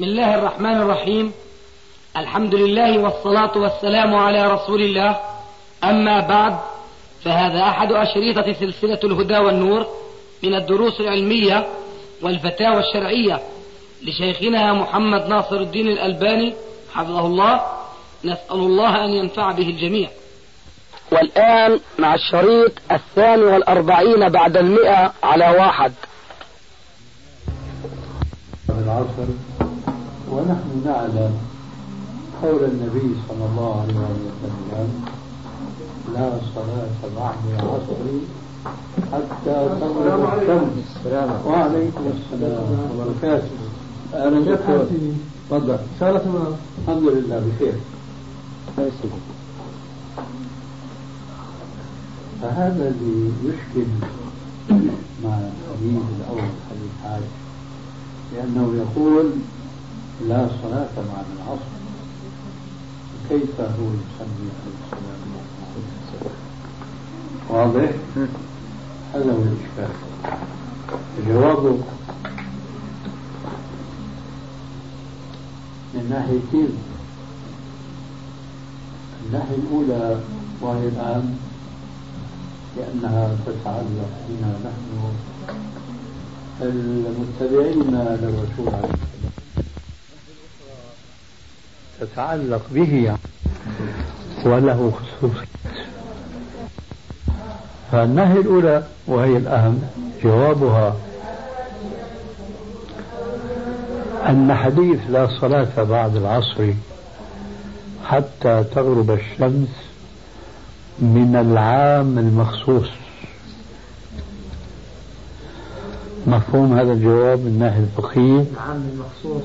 بسم الله الرحمن الرحيم. الحمد لله والصلاة والسلام على رسول الله. أما بعد فهذا أحد أشريطة سلسلة الهدى والنور من الدروس العلمية والفتاوى الشرعية لشيخنا محمد ناصر الدين الألباني حفظه الله. نسأل الله أن ينفع به الجميع. والآن مع الشريط الثاني والأربعين بعد المئة على واحد. العصر. ونحن نعلم قول النبي صلى الله عليه وسلم لا صلاة بعد العصر حتى تغرب الشمس. وعليكم السلام وبركاته أهلا دكتور تفضل. الحمد لله بخير. فهذا اللي يشكل مع الحديث الأول حديث عائشة لأنه يقول لا صلاة بعد العصر. كيف هو يسمي الصلاة واضح؟ هذا هو الإشكال. جوابه من ناحيتين الناحية الأولى وهي الآن لأنها تتعلق بنا نحن المتبعين للرسول عليه السلام تتعلق به وله خصوصية. فالنهي الأولى وهي الأهم جوابها أن حديث لا صلاة بعد العصر حتى تغرب الشمس من العام المخصوص. مفهوم هذا الجواب من الناحية الفقهية العام المخصوص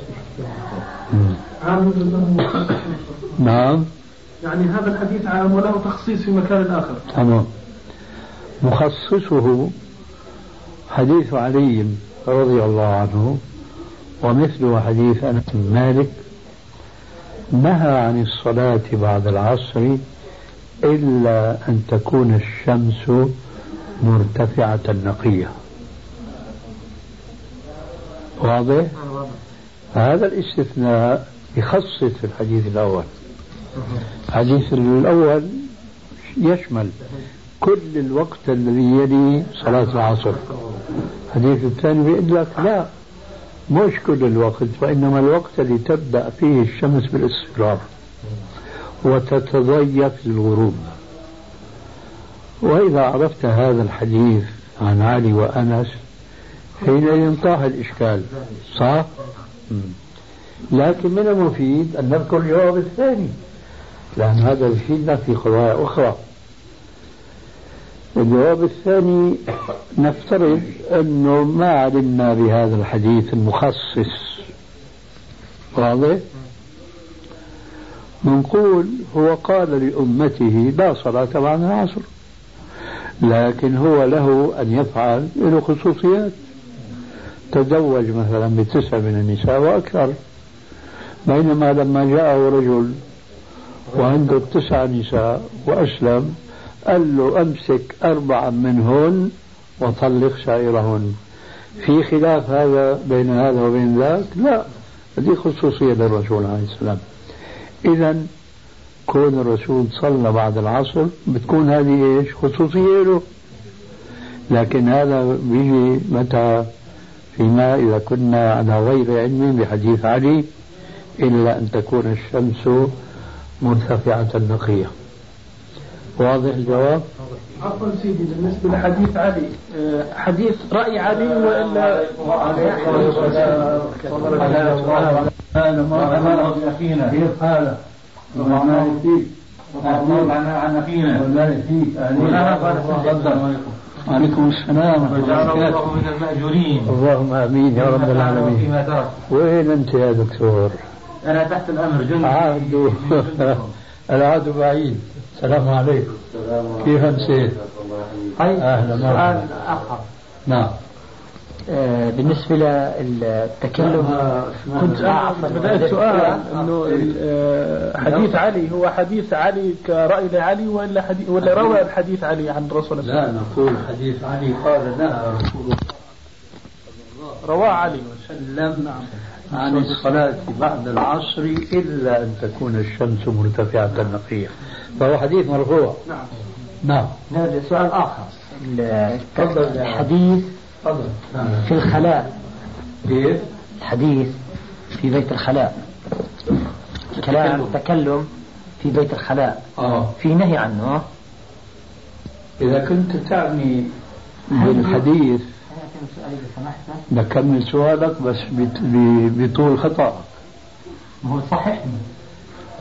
عام نعم. يعني هذا الحديث عام وله تخصيص في مكان آخر. تمام. مخصصه حديث علي رضي الله عنه ومثله حديث أنس بن مالك نهى عن الصلاة بعد العصر إلا أن تكون الشمس مرتفعة نقية واضح؟ هذا الاستثناء يخصص الحديث الأول. الحديث الأول يشمل كل الوقت الذي يلي صلاة العصر. الحديث الثاني بيقول لك لا مش كل الوقت وإنما الوقت الذي تبدأ فيه الشمس بالاصفرار وتتضيق للغروب. وإذا عرفت هذا الحديث عن علي وأنس حينئذ طاح الإشكال. صح؟ لكن من المفيد أن نذكر الجواب الثاني لأن هذا يفيدنا في قضايا أخرى. الجواب الثاني نفترض أنه ما علمنا بهذا الحديث المخصص. واضح؟ نقول هو قال لأمته لا صلاة بعد العصر. لكن هو له أن يفعل له خصوصيات تزوج مثلا بتسع من النساء وأكثر. بينما لما جاءه رجل وعنده تسع نساء وأسلم قال له أمسك أربعا منهن وطلق سائرهن. في خلاف هذا بين هذا وبين ذاك؟ لا. هذه خصوصية للرسول عليه السلام إذا كون الرسول صلى بعد العصر بتكون هذه إيش؟ خصوصية له. لكن هذا بيجي متى؟ فيما إذا كنا على غير علم بحديث علي إلا أن تكون الشمس مرتفعة نقية. واضح الجواب؟ عفوا سيدي بالنسبة لحديث علي آه، حديث رأي علي وإلا هذا؟ الله فيك عن أخينا. الله فيك تفضل وعليكم السلام وجعله الله من المأجورين. اللهم آمين يا رب العالمين. فيما ترك. وين أنت يا دكتور؟ أنا تحت الأمر جندي. عهد العهد بعيد. السلام عليكم. كيف امسيت؟ أهلا مرحبا نعم. آه، بالنسبة للتكلم كنت بداية سؤال. إنه آه، حديث علي هو حديث علي كرأي لعلي ولا حديث ولا روى الحديث علي عن صلى الله عليه لا نقول حديث علي قال نهى رسول الله رواه علي. وسلم نعم. عن الصلاة بعد العصر إلا أن تكون الشمس مرتفعة نقية فهو حديث مرفوع. نعم. نعم. لا سؤال آخر. الحديث تفضل. في الخلاء. كيف؟ الحديث في بيت الخلاء. كلام تكلم. في بيت الخلاء. آه. في نهي عنه. إذا كنت تعني بالحديث نكمل سؤالك بس بطول خطأ ما هو صحيح؟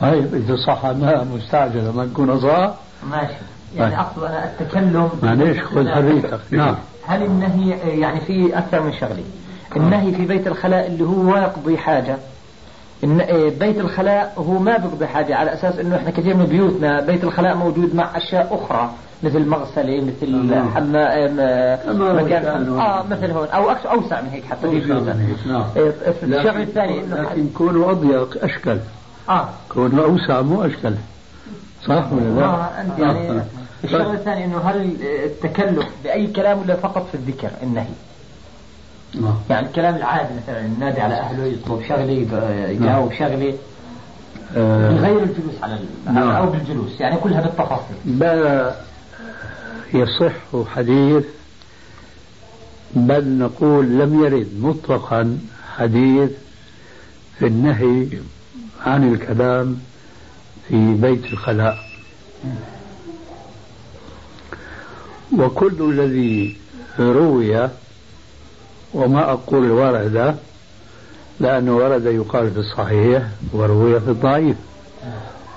طيب إذا صح ما مستعجلة ما تكون صح. ماشي. يعني طيب. أقصد أنا التكلم معليش خذ حريتك نعم. هل النهي يعني في أكثر من شغله النهي في بيت الخلاء اللي هو ما يقضي حاجة. الن- إيه، بيت الخلاء هو ما بيقضي حاجة على أساس إنه إحنا كثير من بيوتنا بيت الخلاء موجود مع أشياء أخرى مثل مغسلة مثل. حمام آه، مكان آه مثل هون أو أكثر أوسع من هيك حتى في بيوتنا. نعم. إيه، الشغله لكن, كونوا أضيق أشكل. آه. كونوا أوسع مو أشكل. صح ولا لا؟ آه، أنت يعني آه. الشغله الثانية إنه هل التكلف بأي كلام ولا فقط في الذكر النهي آه. يعني الكلام العادي مثلا النادي على أهله يطلب شغله يجاوب شغله من آه. غير الجلوس على نعم. أو بالجلوس يعني كلها بالتفاصيل لا يصح حديث بل نقول لم يرد مطلقا حديث في النهي عن الكلام في بيت الخلاء وكل الذي روي وما أقول ورد لأنه ورد يقال في الصحيح وروي في الضعيف.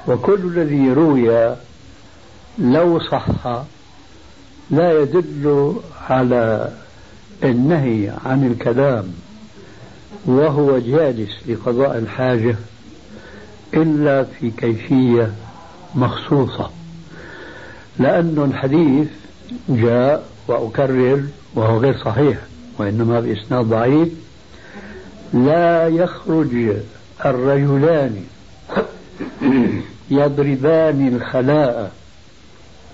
وكل الذي روي لو صح لا يدل على النهي عن الكلام وهو جالس لقضاء الحاجة إلا في كيفية مخصوصة. لأن الحديث جاء وأكرر وهو غير صحيح وإنما بإسناد ضعيف. لا يخرج الرجلان يضربان الخلاء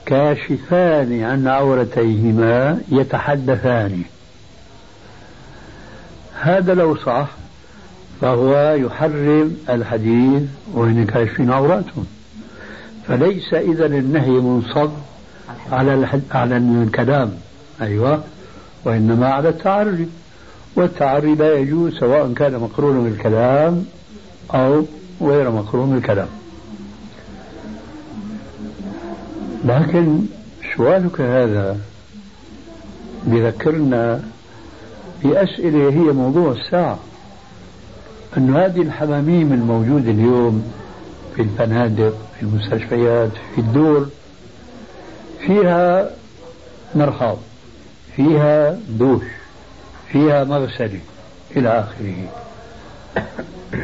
كاشفان عن عورتيهما يتحدثان. هذا لو صح فهو يحرم الحديث وإن كاشفين عوراتهم فليس إذا النهي منصب. على الحد على الكلام أيوة. وإنما على التعري والتعري لا يجوز سواء كان مقرونا بالكلام أو غير مقرون بالكلام لكن سؤالك هذا بذكرنا بأسئلة هي موضوع الساعة. أن هذه الحماميم الموجودة اليوم في الفنادق في المستشفيات في الدور فيها مرحاض فيها دوش فيها مغسلة إلى آخره.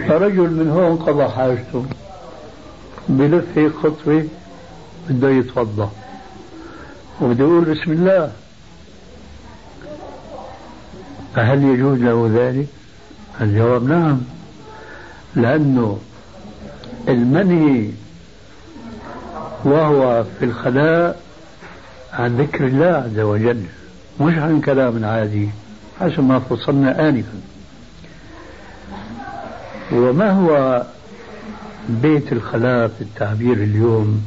فرجل من هون قضى حاجته بلف هيك خطوة بده يتوضأ. وبده يقول بسم الله. فهل يجوز له ذلك؟ الجواب نعم. لأنه المنهي وهو في الخلاء عن ذكر الله عز وجل مش عن كلام عادي حسب ما فصلنا آنفا. وما هو بيت الخلاء في التعبير اليوم؟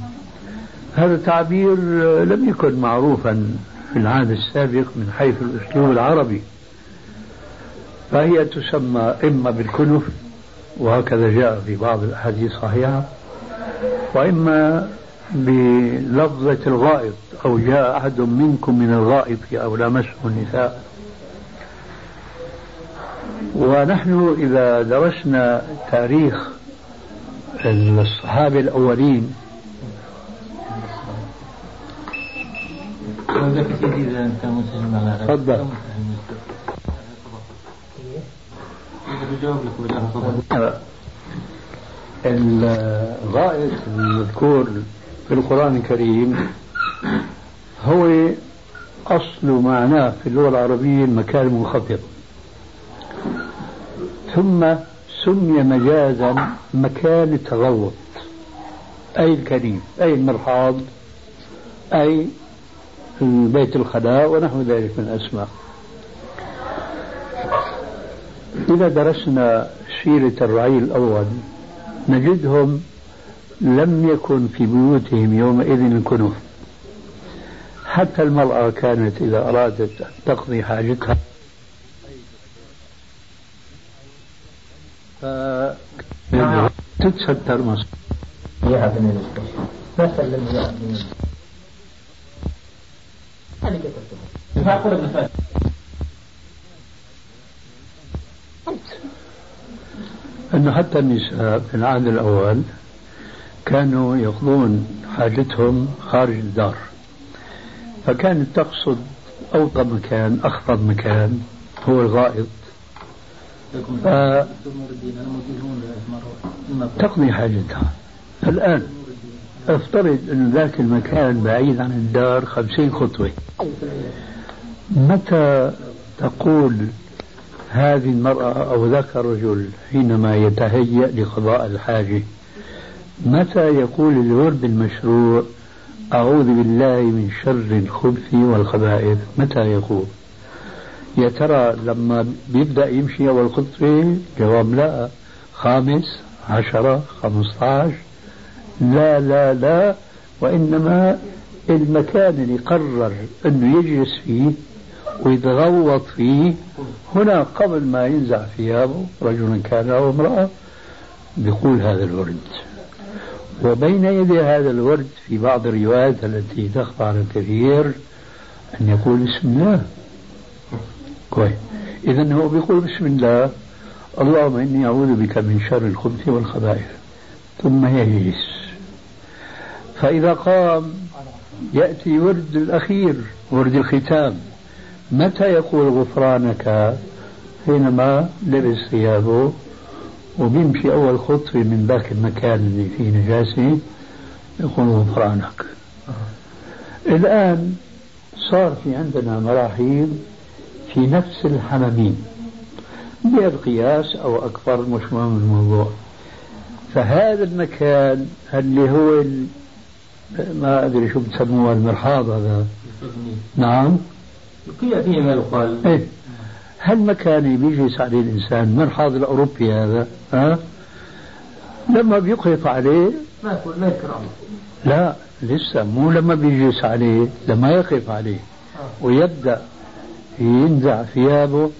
هذا تعبير لم يكن معروفا في العهد السابق من حيث الأسلوب العربي. فهي تسمى إما بالكنف وهكذا جاء في بعض الأحاديث الصحيحة وإما بلفظة الغائط أو جاء أحد منكم من الغائط أو لامسه النساء ونحن إذا درسنا تاريخ الصحابة الأولين تفضل. الغائط المذكور في القرآن الكريم هو أصل معناه في اللغة العربية المكان المنخفض ثم سمي مجازا مكان التغوط أي الكريم أي المرحاض أي بيت الخلاء ونحو ذلك من الأسماء. إذا درسنا سيرة الرعيل الأول نجدهم لم يكن في بيوتهم يومئذ الكنوف حتى المرأة كانت إذا أرادت أن تقضي حاجتها. تتستر مصر. أنه حتى النساء في العهد الأول كانوا يقضون حاجتهم خارج الدار. فكانت تقصد أوطى مكان أخفض مكان هو الغائط. ف... تقضي حاجتها. الآن افترض أن ذاك المكان بعيد عن الدار خمسين خطوة. متى تقول هذه المرأة أو ذاك الرجل حينما يتهيأ لقضاء الحاجة؟ متى يقول الورد المشروع أعوذ بالله من شر الخبث والخبائث؟ متى يقول؟ يا ترى لما بيبدأ يمشي أول خطوة؟ جواب لا. خامس عشرة خمسة عشر لا لا لا. وإنما المكان اللي قرر أنه يجلس فيه ويتغوط فيه هنا قبل ما ينزع ثيابه رجل كان أو امرأة بيقول هذا الورد. وبين يدي هذا الورد في بعض الروايات التي تخفى على الكثير أن يقول بسم الله. كويس. إذا هو بيقول بسم الله. اللهم إني أعوذ بك من شر الخبث والخبائث. ثم يجلس فإذا قام يأتي ورد الأخير ورد الختام. متى يقول غفرانك؟ حينما لبس ثيابه وبيمشي أول خطوة من ذاك المكان اللي فيه نجاسة يقول غفرانك الآن صار في عندنا مراحيض في نفس الحمامين بالقياس أو أكبر مش مهم الموضوع. فهذا المكان اللي هو ما أدري شو بتسموها المرحاض هذا. نعم. قيل فيه ما يقال. إيه. هالمكان اللي بيجلس عليه الإنسان المرحاض الأوروبي هذا. ها؟ لما بيقف عليه ما يقول لا لسه مو لما بيجلس عليه لما يقف عليه. ويبدأ ينزع ثيابه.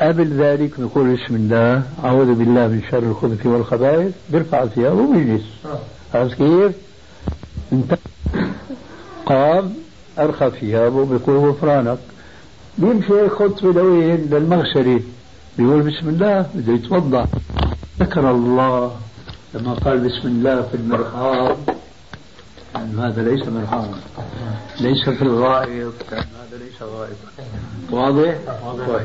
قبل ذلك بيقول بسم الله أعوذ بالله من شر الخبث والخبائث. بيرفع ثيابه ويجلس عرفت كيف؟ انت قام أرخى ثيابه بيقول غفرانك بيمشي خطوة لوين للمغسلة. بيقول بسم الله بده يتوضأ. ذكر الله لما قال بسم الله في المرحاض. كان هذا ليس مرحاض. ليس في الغائط. كان هذا ليس غائط. واضح؟ واضح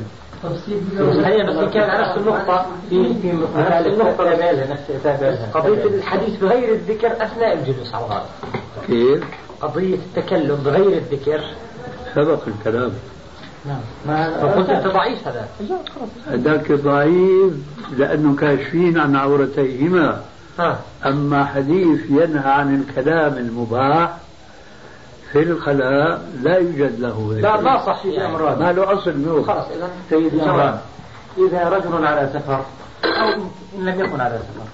هي بس كان على نفس النقطة في في نفس النقطة نفس قضية الحديث بغير الذكر أثناء الجلوس على الغائط. كيف؟ قضية التكلم بغير الذكر. سبق الكلام. نعم. ما فقلت أنت ضعيف هذا. هذاك ضعيف لأنه كاشفين عن عورتيهما. ها. أما حديث ينهى عن الكلام المباح في الخلاء لا يوجد له ذكر. لا ما صح في امران ما له أصل منه خلاص اذا سيدي امران إذا رجل على سفر أو ان لم يكن على سفر.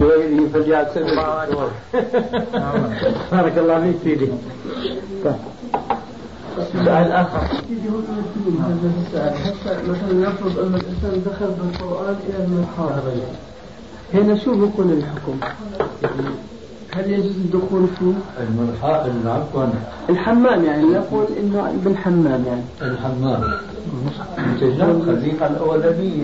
غيره فليعتذر بارك الله فيك سيدي. سؤال آخر. هذا السؤال. حتى مثلا نفرض أن الإنسان دخل بالقرآن إلى المرحاض هنا شو بيكون الحكم؟ هل يجوز الدخول فيه؟ المرحاض عفوا الحمام يعني نقول إنه بالحمام يعني. الحمام. انت خليك على الاولانيه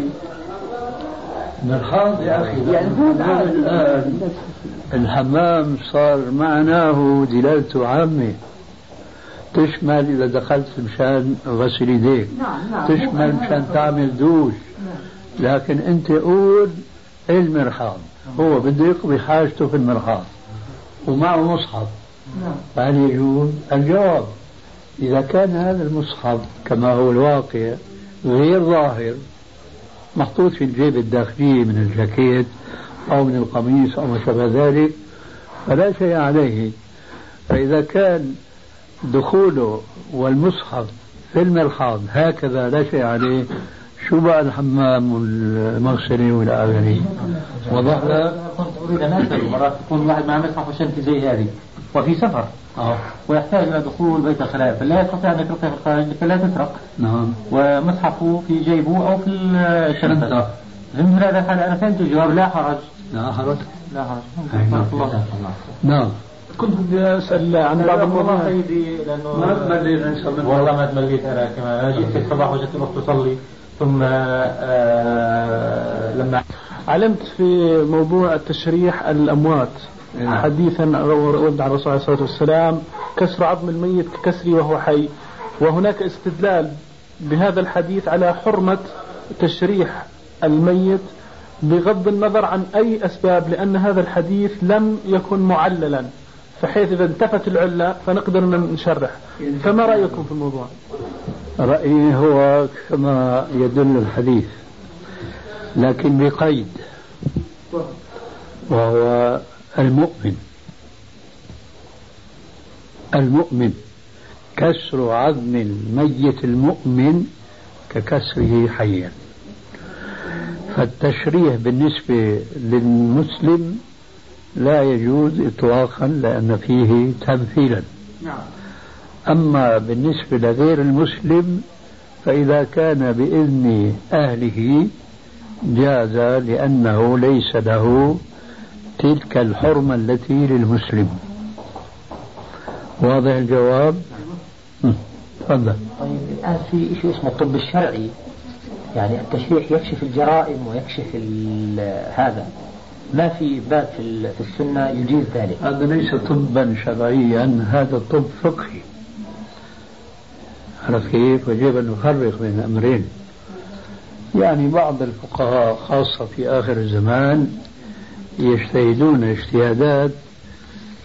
مرحاض يا أخي. يعني هو الان الحمام صار معناه دلالته عامة. تشمل اذا دخلت مشان غسل يديك. نعم نعم. تشمل مشان تعمل دوش. لكن انت قول المرحاض هو بده يقضي حاجته في المرحاض ومعه مصحف. نعم. فهل يجوز؟ الجواب إذا كان هذا المصحف كما هو الواقع غير ظاهر محطوط في الجيب الداخلي من الجاكيت أو من القميص أو ما شابه ذلك فلا شيء عليه. فإذا كان دخوله والمصحف في المرحاض هكذا لا شيء عليه. شو بقى الحمام والمغسله والى اخره وضح كنت أريد أن اسال مرات يكون الواحد معه مصحف وشنطه زي هذه وفي سفر. آه. ويحتاج إلى دخول بيت الخلاء فلا يستطيع أن يتركها في الخارج فلا تسرق نعم. ومصحفه في جيبه أو في الشنطه فهمت هذا الحال أنا فهمت الجواب لا حرج. لا حرج. لا حرج. نعم. الله كنت بدي أسأل عن بعض والله المواضيع. سيدي لأنه ما تملي الانسان من والله ما تمليت أنا كمان أنا جيت في الصباح وجدت الاخت تصلي ثم آه لما علمت في موضوع التشريح الأموات نعم. حديثا ورد عن الرسول عليه الصلاة والسلام كسر عظم الميت ككسره وهو حي. وهناك استدلال بهذا الحديث على حرمة تشريح الميت بغض النظر عن أي أسباب لأن هذا الحديث لم يكن معللا. فحيث إذا انتفت العلة فنقدر نشرح. فما رأيكم في الموضوع؟ رأيي هو كما يدل الحديث لكن بقيد وهو المؤمن. المؤمن كسر عظم الميت المؤمن ككسره حيا. فالتشريح بالنسبة للمسلم لا يجوز إطلاقا لأن فيه تمثيلا. أما بالنسبة لغير المسلم فإذا كان بإذن أهله جاز لأنه ليس له تلك الحرمة التي للمسلم. واضح الجواب؟ مم. تفضل. طيب الآن في شيء اسمه الطب الشرعي. يعني التشريح يكشف الجرائم ويكشف هذا. ما في باب في ال- في السنة يجيز ذلك. هذا ليس طبا شرعيا هذا طب فقهي. عرفت كيف؟ ويجب أن نفرق بين الأمرين يعني بعض الفقهاء خاصة في آخر الزمان يجتهدون اجتهادات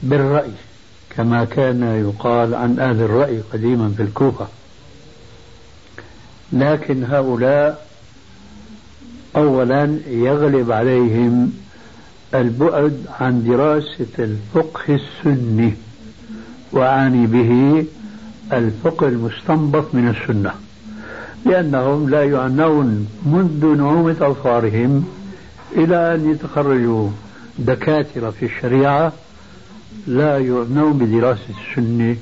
بالرأي كما كان يقال عن أهل الرأي قديما في الكوفة. لكن هؤلاء أولا يغلب عليهم البعد عن دراسة الفقه السني وأعني به الفقه المستنبط من السنة لأنهم لا يعنون منذ نعومة أظفارهم إلى أن يتخرجوا دكاترة في الشريعة لا يعنون بدراسة السنة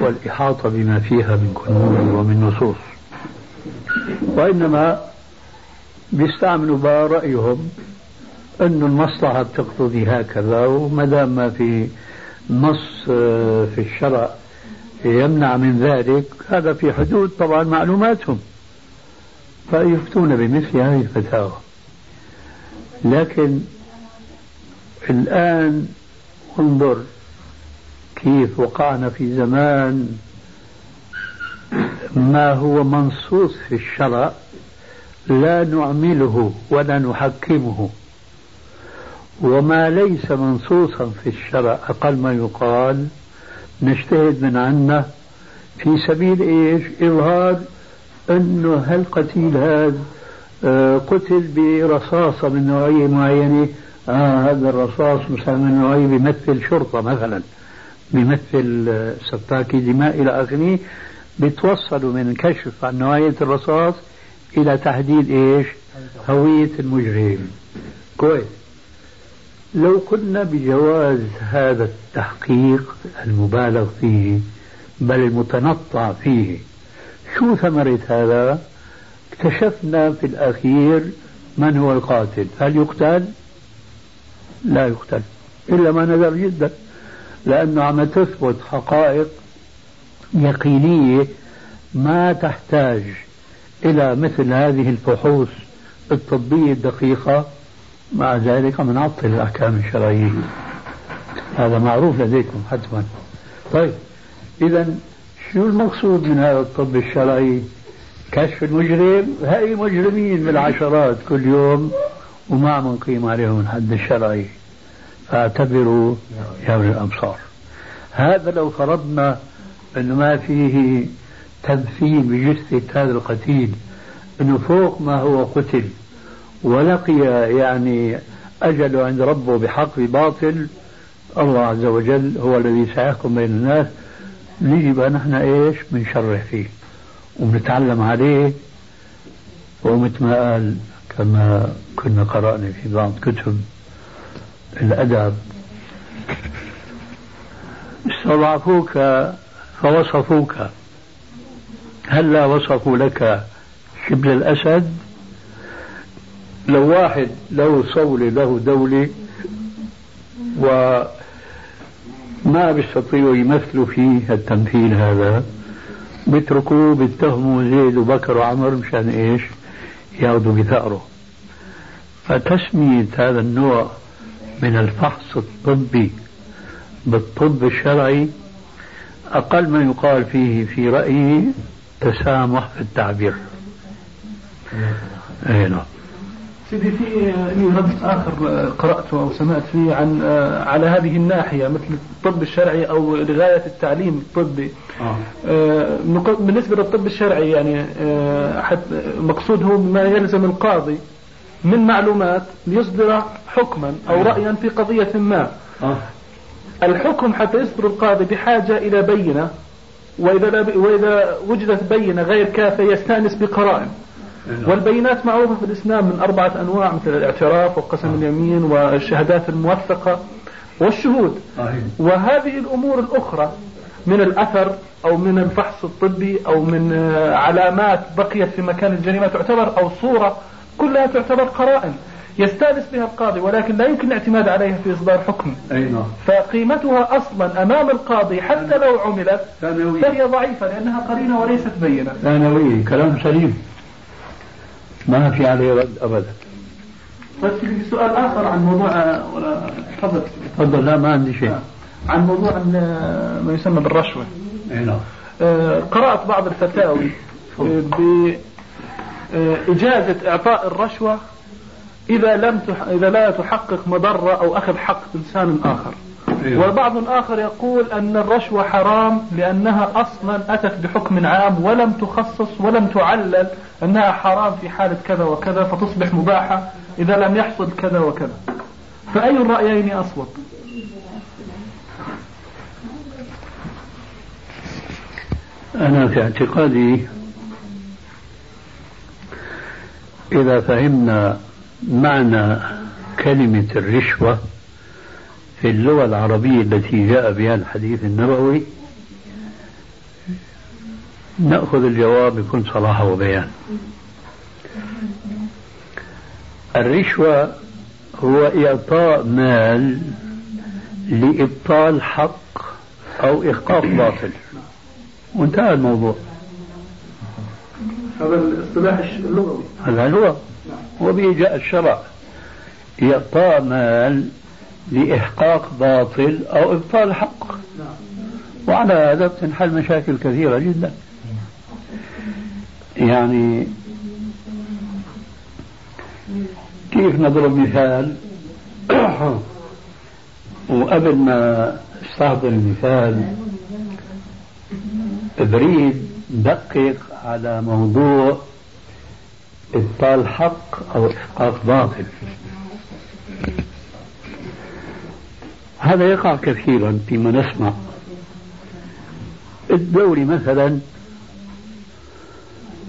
والإحاطة بما فيها من كنوز ومن نصوص. وإنما بيستعملوا بقى رأيهم أن المصلحة بتقتضي هكذا وما دام ما في نص آه، في الشرع يمنع من ذلك هذا في حدود طبعا معلوماتهم. فيفتون بمثل هذه الفتاوى. لكن الآن انظر كيف وقعنا في زمان ما هو منصوص في الشرع لا نعمله ولا نحكمه. وما ليس منصوصا في الشرع أقل ما يقال نجتهد من عنا في سبيل إيش؟ إظهار أنه هالقتيل هذا آه، قتل برصاصة من نوعية معينة. آه هذا الرصاص مثلا من نوعية بيمثل شرطة مثلا بيمثل آه، سفاكي دماء إلى آخره. بتوصلوا من كشف عن نوعية الرصاص إلى تحديد إيش؟ هوية المجرم. كويس. لو قلنا بجواز هذا التحقيق المبالغ فيه بل المتنطع فيه شو ثمرة هذا؟ اكتشفنا في الأخير من هو القاتل. هل يقتل؟ لا يقتل إلا ما نذر جدا لأنه عم تثبت حقائق يقينية ما تحتاج إلى مثل هذه الفحوص الطبية الدقيقة. مع ذلك عم نعطل الأحكام الشرعية. هذا معروف لديكم حتما. طيب إذا شو المقصود من هذا الطب الشرعي؟ كشف المجرم هأي مجرمين بالعشرات كل يوم وما عم نقيم عليهم الحد الشرعي. فاعتبروا يا أولي الأبصار. هذا لو فرضنا أنه ما فيه تمثيل بجثة هذا القتيل أنه فوق ما هو قتل ولقي يعني أجله عند ربه بحق بباطل الله عز وجل هو الذي سيحكم بين الناس. نجي بقى نحن إيش؟ بنشرح فيه. وبنتعلم عليه. ومثل ما قال كما كنا قرأنا في بعض كتب. الأدب. استضعفوك فوصفوك. هلا وصفوا لك شبل الأسد؟ لو واحد له صولة له دولة وما بيستطيعوا يمثلوا فيه التمثيل هذا بيتركوه بيتهموا زيد وبكر وعمر مشان إيش؟ ياخذوا بثأره. فتسمية هذا النوع من الفحص الطبي بالطب الشرعي أقل ما يقال فيه في رأيي تسامح في التعبير. اي نعم. سيدي في لي رد آخر قرأته أو سمعت فيه عن على هذه الناحية مثل الطب الشرعي أو لغاية التعليم الطبي آه. بالنسبة للطب الشرعي يعني المقصود هو ما يلزم القاضي من معلومات ليصدر حكما أو رايا في قضية ما آه. الحكم حتى يصدر القاضي بحاجة إلى بينة وإذا وإذا وجدت بينة غير كافية يستأنس بقرائن. والبينات معروفة في الإسلام من أربعة أنواع مثل الاعتراف وقسم نعم. اليمين والشهادات الموثقة والشهود. وهذه الأمور الأخرى من الأثر أو من الفحص الطبي أو من آه، علامات بقيت في مكان الجريمة تعتبر أو صورة كلها تعتبر قرائن يستانس بها القاضي ولكن لا يمكن الاعتماد عليها في إصدار حكم. أي نعم. فقيمتها أصلا أمام القاضي حتى لو عملت فهي ضعيفة لأنها قرينة وليست بينة. ثانوية كلام سليم. ما في عليه رد ابدا. بس في سؤال آخر عن موضوع ولا تفضل. تفضل لا ما عندي شيء. عن موضوع ما يسمى بالرشوة. إي نعم. آه، قرأت بعض الفتاوي بإجازة إعطاء الرشوة إذا لم تح... إذا لا تحقق مضرة أو أخذ حق إنسان آخر. أيوة. وبعض آخر يقول أن الرشوة حرام لأنها أصلا أتت بحكم عام ولم تخصص ولم تعلل أنها حرام في حالة كذا وكذا فتصبح مباحة إذا لم يحصل كذا وكذا فأي الرأيين أصوب أنا في اعتقادي إذا فهمنا معنى كلمة الرشوة في اللغة العربية التي جاء بها الحديث النبوي نأخذ الجواب بكل صراحة وبيان. الرشوة هو إعطاء مال لإبطال حق أو إحقاق باطل. وانتهى الموضوع. هذا الاصطلاح اللغوي. هذا هو. وبه جاء الشرع. إعطاء مال لإحقاق باطل أو إبطال حق. وعلى هذا تنحل مشاكل كثيرة جدا. يعني كيف نضرب مثال؟ وقبل ما استحضر المثال بريد دقق على موضوع إبطال حق أو إحقاق باطل. هذا يقع كثيرا فيما نسمع. الدوري مثلا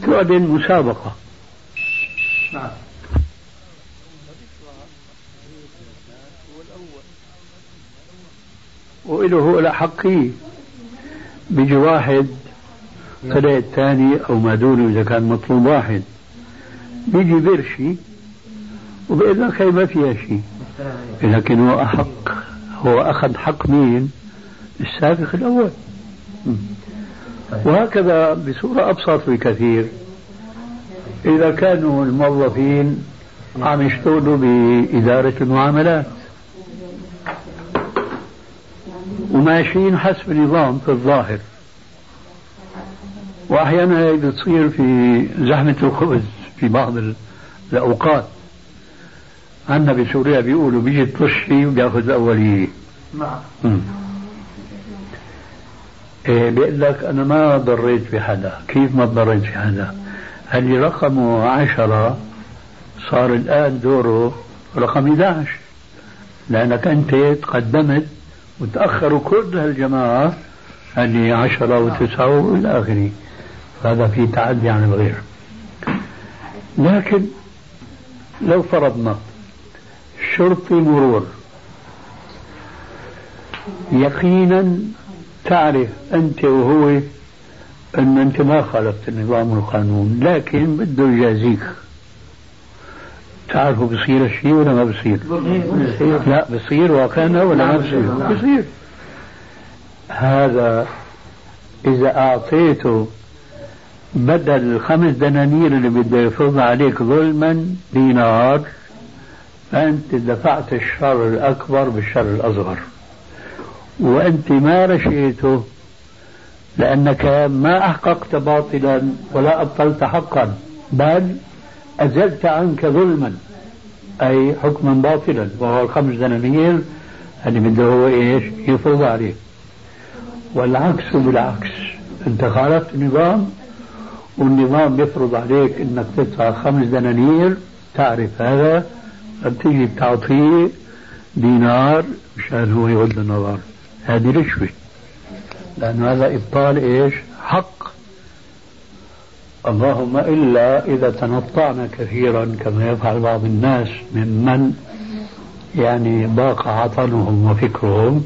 تعلن مسابقة. هو الأحقية بيجي واحد طلع الثاني أو ما دونه إذا كان مطلوب واحد. بيجي برشي وبيقول لك هي ما فيها شيء لكن هو أحق. هو أخذ حق مين؟ السابق الأول. وهكذا بصورة أبسط بكثير إذا كانوا الموظفين عم يشتغلوا بإدارة المعاملات. وماشيين حسب نظام في الظاهر. وأحيانا هي بتصير في زحمة الخبز في بعض الأوقات. عندنا بسوريا بيقولوا بيجي الطشي وبياخذ الأولية نعم. إيه بيقول لك أنا ما ضريت بحدا كيف ما ضريت في حدا اللي رقمه عشرة صار الآن دوره رقم 11 لأنك أنت تقدمت وتأخروا كل هالجماعة. اللي عشرة وتسعة وإلى آخره. هذا في تعدي عن الغير. لكن لو فرضنا شرطي مرور يقينا تعرف أنت وهو أن أنت ما خالفت النظام والقانون لكن بده يجازيك تعرفوا بصير الشيء ولا ما بصير؟ لا بصير وكان ولا ما بصير؟ بصير هذا إذا أعطيته بدل الخمس دنانير اللي بده يفرض عليك ظلما دينار فأنت دفعت الشر الأكبر بالشر الأصغر. وأنت ما رشيته لأنك ما أحققت باطلا ولا أبطلت حقا بل أزلت عنك ظلما أي حكما باطلا. وهو الخمس دنانير اللي بده هو إيش؟ يفرض عليه. والعكس بالعكس. أنت خالفت النظام والنظام يفرض عليك أنك تدفع خمس دنانير. تعرف هذا؟ فبتيجي بتعطيه دينار مشان هو يغض النظر هذه رشوة لأن هذا إبطال إيش؟ حق. اللهم إلا إذا تنطعنا كثيرا كما يفعل بعض الناس ممن يعني ضاق عطنهم وفكرهم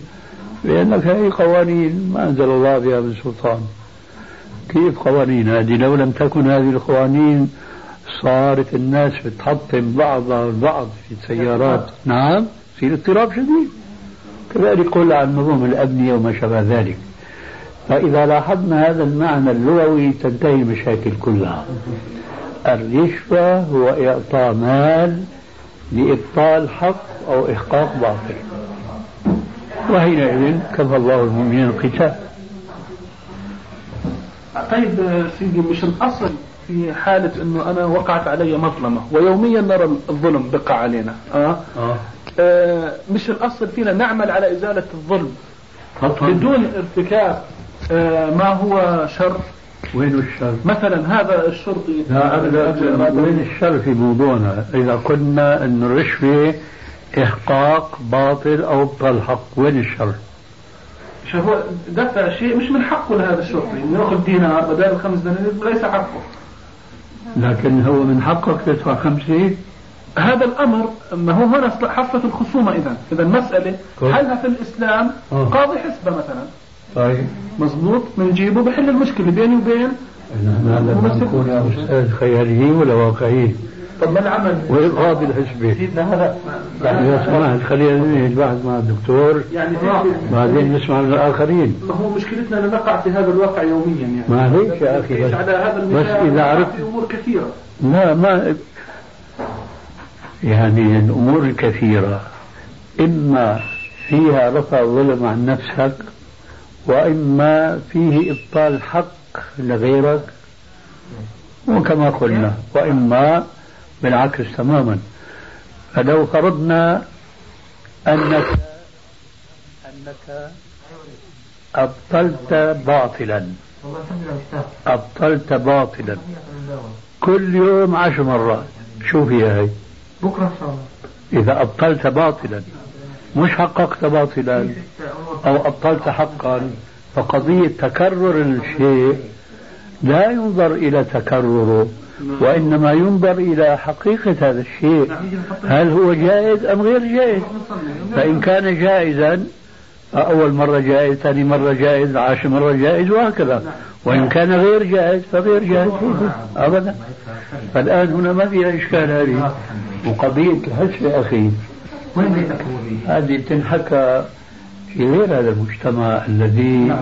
لأنك هذه قوانين ما أنزل الله بها من سلطان. كيف قوانين؟ هذه لو لم تكن هذه القوانين صارت الناس بتحطم بعضها البعض في السيارات نعم يصير اضطراب شديد. كذلك قل عن نظم الأبنية وما شابه ذلك. فإذا لاحظنا هذا المعنى اللغوي تنتهي المشاكل كلها. الرشوة هو إعطاء مال لإبطال حق أو إحقاق باطل. وحينئذ كفى الله المؤمنين القتال. طيب سيدي مش الأصل في حالة إنه أنا وقعت علي مظلمة ويوميا نرى الظلم بقى علينا آه؟ آه. آه مش الأصل فينا نعمل على إزالة الظلم طبعا. بدون ارتكاب آه ما هو شر وين الشر؟ مثلا هذا الشرطي لا ابدا وين الشر في موضوعنا؟ إذا قلنا إن الرشوة إحقاق باطل أو ابطال حق، وين الشر؟ هو دفع شيء مش من حقه لهذا الشرطي انه ياخذ دينار بدل الخمس دنانير ليس حقه لكن هو من حقك تدفع خمسة هذا الأمر ما هو هنا حفة الخصومة اذا اذا المسألة حلها في الإسلام أوه. قاضي حسبة مثلا؟ طيب. مضبوط. بنجيبه بحل المشكلة بيني وبين نحن هذا نكون أستاذ خياليين ولا واقعيين؟ طب ما العمل؟ وين قاضي الحسبة؟ سيدنا هذا. يعني لو سمحت خلينا ننهي البحث مع الدكتور يعني بعدين نسمع من الآخرين. ما هو مشكلتنا أن نقع في هذا الواقع يوميا يعني. ما هيك يا أخي بس, على هذا بس إذا عرفت في أمور كثيرة. لا ما يعني الأمور الكثيرة. إما فيها رفع الظلم عن نفسك وإما فيه إبطال حق لغيرك وكما قلنا. وإما بالعكس تماما. فلو فرضنا أنك أنك أبطلت باطلا. أبطلت باطلا. كل يوم عشر مرات. شو فيها هي؟ بكرة إذا أبطلت باطلا. مش حققت باطلا. أو أبطلت حقا. فقضية تكرر الشيء لا ينظر إلى تكرره. وإنما ينظر إلى حقيقة هذا الشيء. هل هو جائز أم غير جائز؟ فإن كان جائزا أول مرة جائز ثاني مرة جائز عاشر مرة جائز وهكذا. وإن كان غير جائز فغير جائز. أبدا. فالآن هنا ما فيها إشكال هذه. وقضية الحس يا أخي. هذه تنحكى في غير هذا المجتمع الذي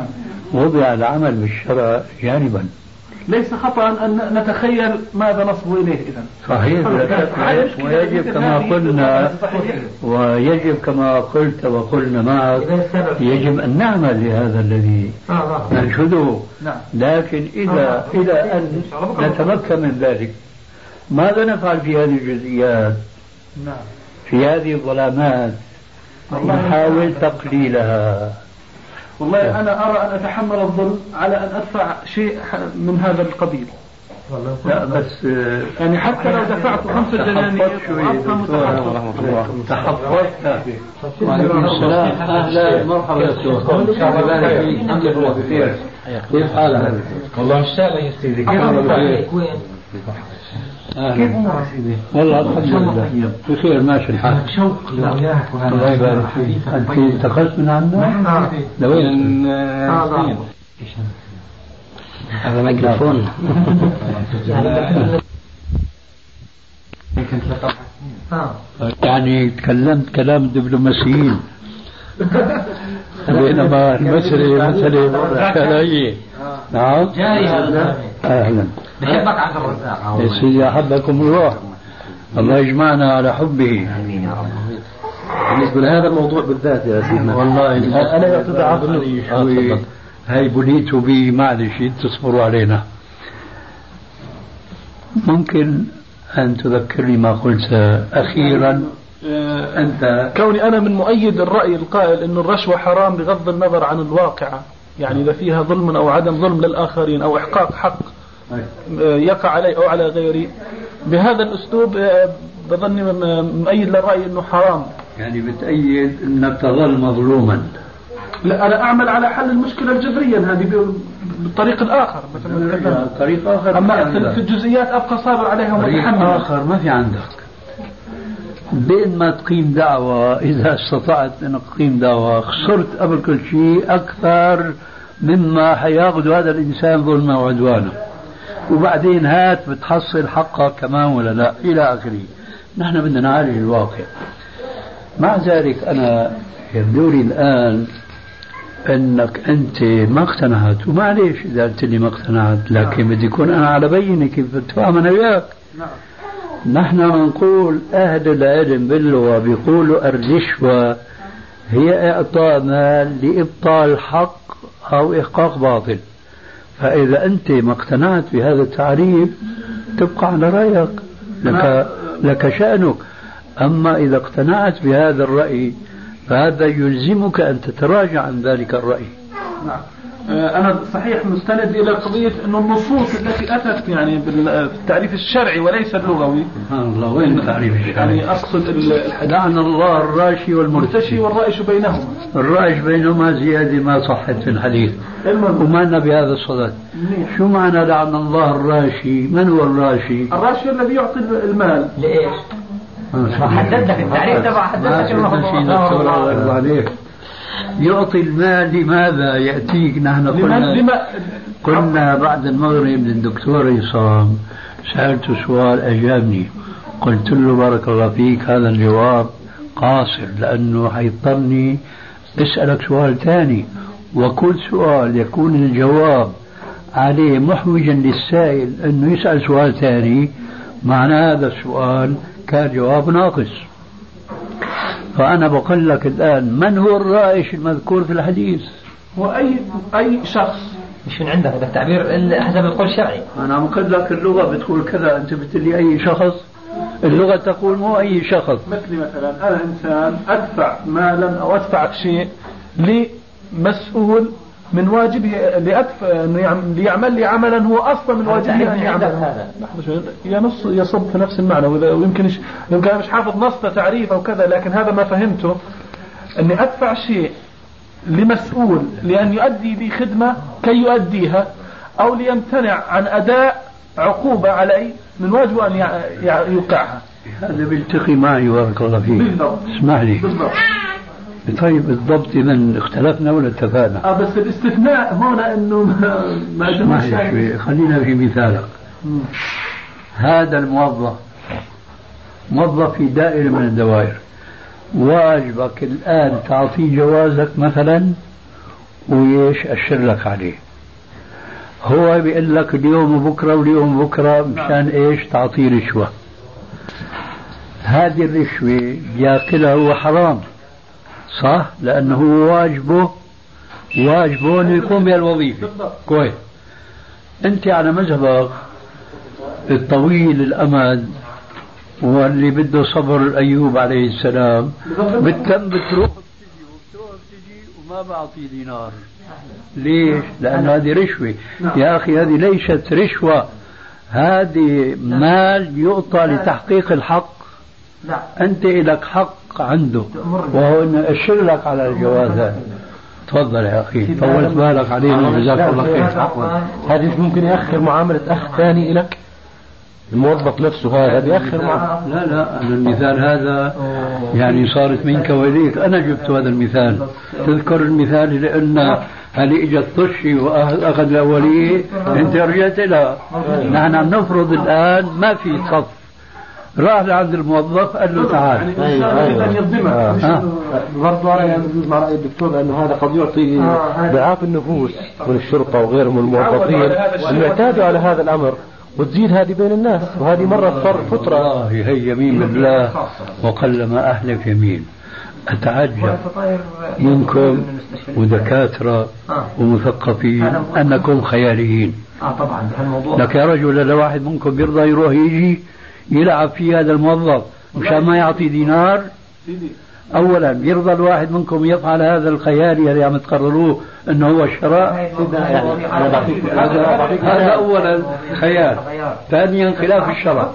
وضع العمل بالشرع جانبا. ليس خطأ أن نتخيل ماذا نصب إليه إذا صحيح. ويجب كما قلنا ويجب كما قلت وقلنا معك يجب أن نعمل لهذا الذي ننشده. نعم. لكن إذا إلى أن نتمكن من ذلك ماذا نفعل في هذه الجزئيات؟ نعم. في هذه الظلامات؟ نحاول تقليلها. والله أنا أرى أن أتحمل الظلم على أن أدفع شيء من هذا القبيل لا بس يعني حتى لو دفعت خمسة دنانير تحفظت وعليكم السلام أهلا مرحبا دكتور كيف حالك؟ والله مش سهل يا سيدي كيف كيف امورك سيدي؟ والله الحمد لله. بخير ماشي الحال. شوق لوياك الله. يبارك فيك. أنت انتقلت من عندنا؟ لوين؟ من هذا؟ ميكروفون. يعني تكلمت كلام الدبلوماسيين بينما المسألة مسألة شرعية نعم جاري هذا. أهلا بحبك عبد الرزاق. يا سيدي أحبكم الله. الله يجمعنا على حبه. بالنسبة لهذا الموضوع بالذات يا سيدنا. والله أنا يعتبر عقلي شوي هاي بنيتوا بي معلش تصبروا علينا. ممكن أن تذكرني ما قلت أخيرا؟ أنت كوني أنا من مؤيد الرأي القائل أن الرشوة حرام بغض النظر عن الواقعة. يعني إذا فيها ظلم أو عدم ظلم للآخرين أو إحقاق حق آه، يقع علي أو على غيري بهذا الأسلوب آه، بظني م- مؤيد للرأي أنه حرام. يعني بتأيد أنك تظل مظلوما. لا أنا أعمل على حل المشكلة جذريا هذه بالطريق الآخر مثل ما تكلمت طريق آخر أما ما في. الجزئيات أبقى صابر عليها طريق ومتحمل آخر ما في عندك. بين ما تقيم دعوة إذا استطعت أن تقيم دعوة خسرت قبل كل شيء أكثر مما حياخذ هذا الإنسان ظلما وعدوانا. وبعدين هات بتحصل حقك كمان ولا لا؟ إلى آخره. نحن بدنا نعالج الواقع. مع ذلك أنا يبدو لي الآن أنك أنت ما اقتنعت ومعليش إذا قلت لي ما اقتنعت لكن بدي اكون أنا على بينة كيف بتفهم أنا وياك. نحن نقول أهل العلم باللغة بيقولوا الرشوة هي إعطاء مال لإبطال حق أو إحقاق باطل. فإذا أنت ما اقتنعت بهذا التعريف تبقى على رأيك. لك لك شأنك. أما إذا اقتنعت بهذا الرأي فهذا يلزمك أن تتراجع عن ذلك الرأي. نعم. أنا صحيح مستند إلى قضية أنه النصوص التي أتت يعني بالتعريف الشرعي وليس اللغوي. سبحان الله وين التعريف الشرعي؟ يعني أقصد الحديث لعن الله الراشي المرتشي والمرتشي والرائش بينهما. الرائش بينهما زيادة ما صحت في الحديث. المهم. وما لنا بهذا الصدد. شو معنى لعن الله الراشي؟ من هو الراشي؟ الراشي الذي يعطي المال. لإيش؟ حدد لك التعريف تبع حدد لك الموضوع الموضوع عليك يعطي المال لماذا يأتيك نحن؟ قلنا قلنا بعد المغرب للدكتور عصام سألته سؤال أجابني. قلت له بارك الله فيك هذا الجواب قاصر لأنه حيضطرني أسألك سؤال ثاني وكل سؤال يكون الجواب عليه محوجا للسائل أنه يسأل سؤال ثاني معنى هذا السؤال كان جواب ناقص. فأنا بقول لك الآن من هو الرائش المذكور في الحديث؟ هو أي أي شخص؟ مش من عندك هذا التعبير ال- حسب القول الشرعي. أنا عم أقول لك اللغة بتقول كذا أنت بتقول لي أي شخص؟ اللغة تقول مو أي شخص. مثلي مثلا أنا إنسان أدفع مالا أو أدفع شيء لمسؤول من واجبه يعم- ليعمل لي عملا هو أصلا من واجبه أن يعمل. هذا. ينص يصب في نفس المعنى وإذا- ويمكن يمكن أنا مش حافظ نص تعريف أو كذا لكن هذا ما فهمته أني أدفع شيء لمسؤول لأن يؤدي لي خدمة كي يؤديها أو ليمتنع عن أداء عقوبة علي من واجبه أن يوقعها. هذا بيلتقي معي بارك الله فيك. بالضبط. اسمح لي. بالضبط. طيب بالضبط إذا اختلفنا ولا اتفقنا؟ آه بس الاستثناء هنا إنه ما ما. شوي خلينا في مثالك. هذا الموظف موظف في دائرة من الدوائر. واجبك الآن تعطيه جوازك مثلا ويش أشر لك عليه. هو بيقول لك اليوم وبكرة واليوم وبكرة مشان إيش؟ تعطيه رشوة. هذه الرشوة بياكلها هو حرام. صح؟ لأنه هو واجبه واجبه أنه يقوم بهالوظيفة كويس. أنت على مذهبك الطويل الأمد واللي بده صبر أيوب عليه السلام. بتكم بتروح بتجي وبتروح بتجي وما بعطي دينار. ليش؟ لأن هذه رشوة. يا أخي هذه ليست رشوة. هذه مال يعطى لتحقيق الحق. لا. أنت لك حق عنده. وهو أنه أشر لك على الجواز. هذا تفضل يا أخي. طولت بالك علينا. جزاك الله خير. هذه ممكن يأخر معاملة أخ ثاني لك الموظف نفسه هذا بيأخر معه. لا لا أنا المثال هذا يعني صارت منك وإليك. أنا جبت هذا المثال. تذكر المثال لأن هل إجت طشي وأخذ الاوليه أنت رجعت لها نحن عم نفرض الآن ما في صف. راح لعند الموظف قال له تعال. أيوه. أيوه برضه أنا يعني بجوز مع رأي الدكتور لأنه هذا قد يعطي ضعاف النفوس من الشرطة وغيرهم من الموظفين. إنه يعتادوا على هذا الأمر وتزيد هذه بين الناس. وهذه مرة صار فترة والله هي يمين بالله وقلما أحلف يمين. أتعجب منكم ودكاترة ومثقفين أنكم خياليين. آه طبعا بهالموضوع لك يا رجل لو واحد منكم بيرضى يروح يجي يلعب في هذا الموظف مشان ما يعطي دينار. اولا بيرضى الواحد منكم يفعل هذا الخيالي اللي عم تقرروه إنه هو الشراء. هذا اولا خيال ثانيا خلاف الشرع.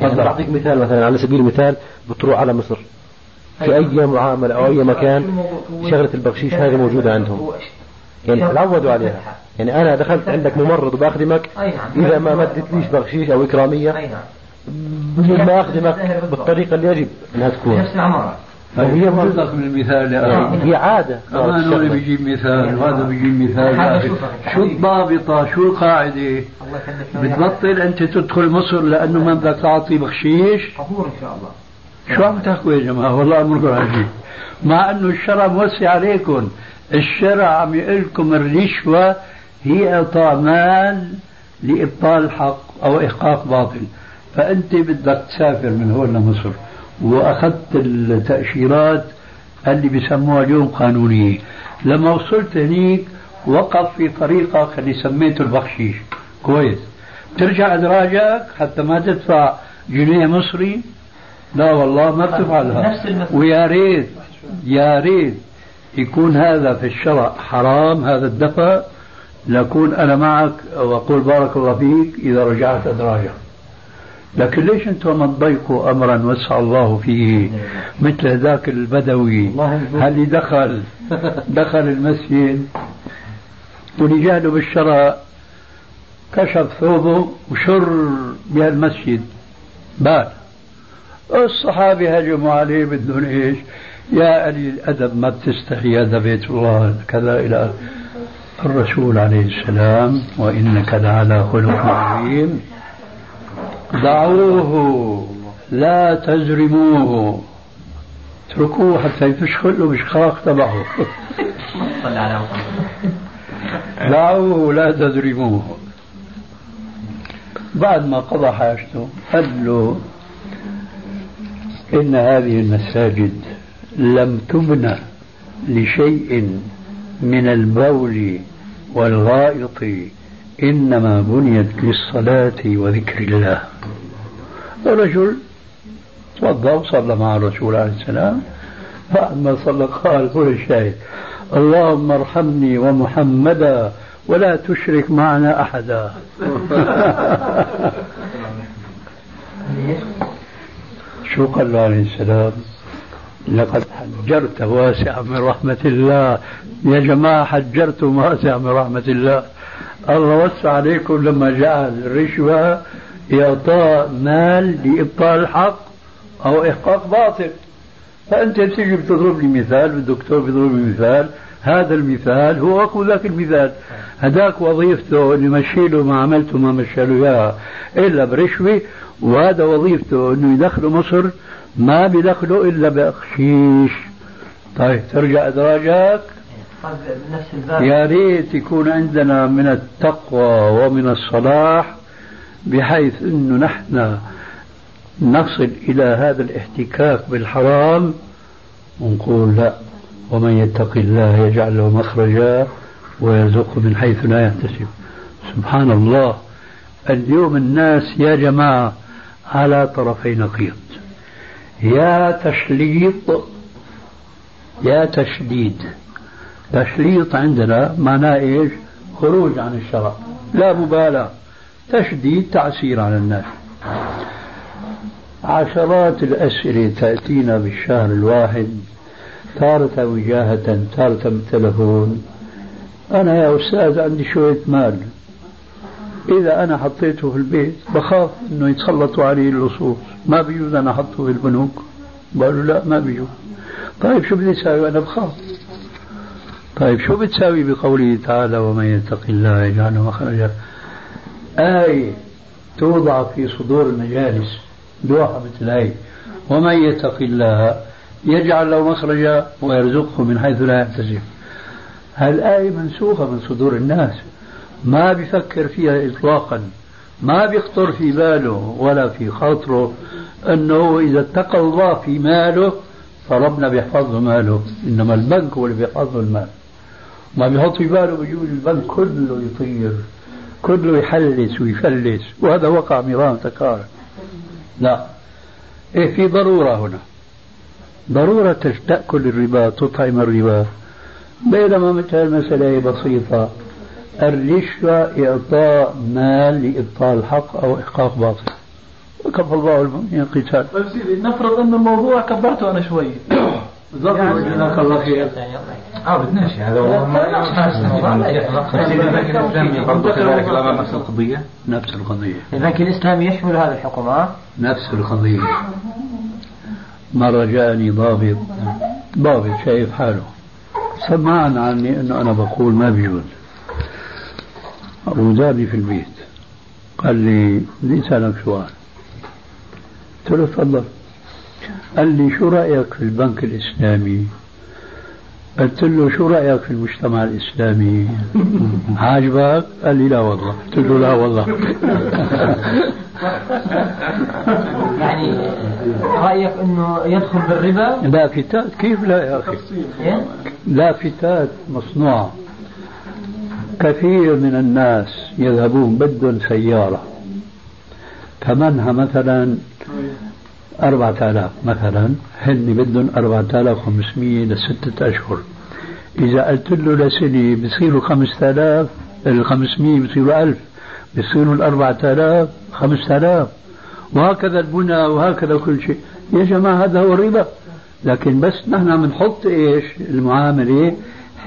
هذا بعطيك مثال مثلا على سبيل المثال بتروح على مصر. في أي معاملة أو أي مكان شغلة البخشيش هذه موجودة عندهم. يعني تعودوا عليها. يعني أنا دخلت عندك ممرض وبخدمك إذا ما مدتليش بخشيش أو إكرامية ما أخدمك بالطريقة اللي يجب أنها تكون. نفس العمارة. وهي موجودة من المثال يا أخي. هي عادة. كمان هو بيجيب مثال وهذا بيجيب مثال شو الضابطة؟ شو القاعدة؟ بتبطل أنت تدخل مصر لأنه ما بدك تعطي بخشيش؟ حضور إن شاء الله. شو عم تحكوا يا جماعة؟ والله أمركم عجيب مع أنه الشرع موسع عليكم. الشرع عم يقول لكم الرشوة هي إعطاء مال لإبطال الحق أو إحقاق باطل. فأنت بدك تسافر من هون لمصر. وأخذت التأشيرات اللي بيسموها اليوم قانونية. لما وصلت هنيك وقف في طريقك اللي سميته البخشيش. كويس. ترجع أدراجك حتى ما تدفع جنيه مصري؟ لا والله ما بتفعلها. ويا ريت يا ريت. يكون هذا في الشرع حرام هذا الدفع لكون أنا معك وأقول بارك الله فيك إذا رجعت أدراجك لكن ليش أنتم ما تضيقوا امرا وسع الله فيه؟ مثل ذاك البدوي. اللي دخل دخل المسجد؟ ولجهله بالشراء كشف ثوبه وشر بهالمسجد. بال. الصحابة هجموا عليه بدهم إيش؟ يا قليل الأدب ما بتستحي هذا بيت الله؟ كذا إلى الرسول عليه السلام وإنك لعلى خلق عظيم. دعوه لا تزرموه اتركوه حتى يفشخل له بشخاخ تبعه. دعوه لا تزرموه بعد ما قضى حاجته قال له إن هذه المساجد لم تبنى لشيء من البول والغائط إنما بنيت للصلاة وذكر الله. الرجل توضأ وصلى مع الرسول عليه السلام بعد ما صلى قال هو الشاهد اللهم ارحمني ومحمدا ولا تشرك معنا أحدا. شو قال له عليه السلام. لقد حجرت واسعا من رحمة الله. يا جماعة حجرتم واسعا من رحمة الله. الله وسع عليكم لما جعل الرشوة إعطاء مال لإبطال الحق أو إحقاق باطل. فأنت بتيجي بتضرب لي مثال الدكتور بيضرب لي مثال هذا المثال هو أكو ذاك المثال. هذاك وظيفته إنه يمشي له ما عملته ما مشى له إياها. إلا برشوة وهذا وظيفته إنه يدخله مصر ما بيدخله إلا بقشيش طيب ترجع إدراجك. يا ريت يكون عندنا من التقوى ومن الصلاح بحيث إنه نحن نصل إلى هذا الاحتكاك بالحرام. ونقول لا ومن يتق الله يجعل له مخرجا ويرزقه من حيث لا يحتسب. سبحان الله. اليوم الناس يا جماعة على طرفي نقيض. يا تشليط يا تشديد. تشليط عندنا معناه إيش؟ خروج عن الشرع. لا مبالاة. تشديد تعسير على الناس. عشرات الأسئلة تأتينا بالشهر الواحد. تارة وجاهة تارة بالتلفون أنا يا أستاذ عندي شوية مال. إذا أنا حطيته في البيت بخاف إنه يتسلطوا عليه اللصوص. ما بيجوز أنا أحطه في البنوك. قالوا لا ما بيجوز. طيب شو بدي أساوي؟ أنا بخاف. طيب شو بتساوي بقوله تعالى ومن يتق الله يجعل مخرجا؟ آية توضع في صدور المجالس لوحة مثل هاي ومن يتق الله يجعل له مخرجا ويرزقه من حيث لا يحتسب. هالآية منسوخة من صدور الناس. ما بيفكر فيها إطلاقا ما بيخطر في باله ولا في خاطره أنه إذا اتقى الله في ماله فربنا بيحفظ له ماله إنما البنك هو اللي بيحفظ له المال. ما بيحط في باله بيجوز البنك كله يطير كله يحلس ويفلس وهذا وقع مرام تكرار لا. إيه في ضرورة هنا. ضرورة تأكل الربا تطعم الربا. بينما مثل المسألة بسيطة. الرشوة إعطاء مال لإبطال الحق أو إحقاق باطل وكفى الله المؤمنين القتال طيب سيدي نفرض أن الموضوع كبرته أنا شوي جزاك الله خير آه بدناش هذا هو نفس القضية نفس القضية البنك الإسلامي يحمل هذا الحكم ها؟ نفس القضية مرة جاءني ضابط ضابط شايف حاله سمعنا عني انه أنا بقول ما بيجوز وزارني في البيت. قال لي بدي اسالك سؤال. قلت له تفضل. قال لي شو رأيك في البنك الإسلامي؟ قلت له شو رأيك في المجتمع الإسلامي؟ عاجبك؟ قال لي لا والله. قلت له لا والله. يعني رأيك أنه يدخل بالربا؟ لافتات كيف لا يا أخي؟ إيه؟ لافتات مصنوعة كثير من الناس يذهبون بدهم سيارة ثمنها مثلا؟ أربعة آلاف مثلا. هن بدهم أربعة آلاف وخمسمية لستة أشهر. إذا قلت له لسنة بصيروا خمسة آلاف الخمسمية بصيروا ألف. بصيروا الأربعة آلاف خمسة آلاف. وهكذا البنى وهكذا كل شيء. يا جماعة هذا هو الربا. لكن بس نحن بنحط إيش؟ المعاملة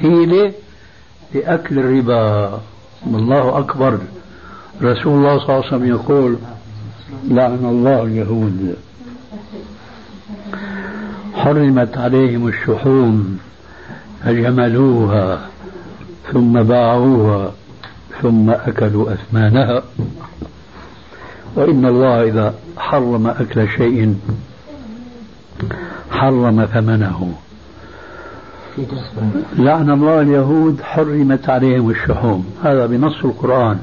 حيلة لأكل الربا. الله أكبر. رسول الله صلى الله عليه وسلم يقول لعن الله اليهود. حرمت عليهم الشحوم فجملوها ثم باعوها ثم أكلوا أثمانها. وإن الله إذا حرم أكل شيء حرم ثمنه. لعن الله اليهود حرمت عليهم الشحوم. هذا بنص القرآن.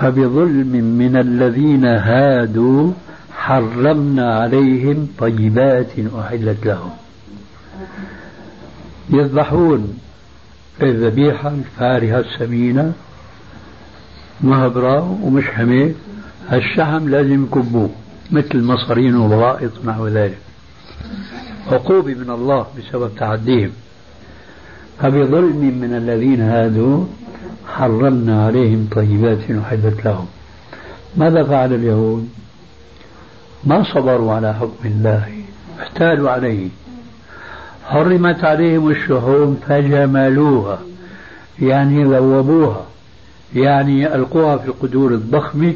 فبظلم من الذين هادوا حرمنا عليهم طيبات أحلت لهم. يذبحون الذبيحة الفارهة السمينة مهبرة ومش حميد الشحم لازم يكبوه مثل المصارين والغائط ونحو ذلك. عقوبة من الله بسبب تعديهم. فبظلم من الذين هادوا حرمنا عليهم طيبات أحلت لهم. ماذا فعل اليهود؟ ما صبروا على حكم الله احتالوا عليه. حرمت عليهم الشحوم فجملوها يعني ذوبوها يعني ألقوها في القدور الضخمة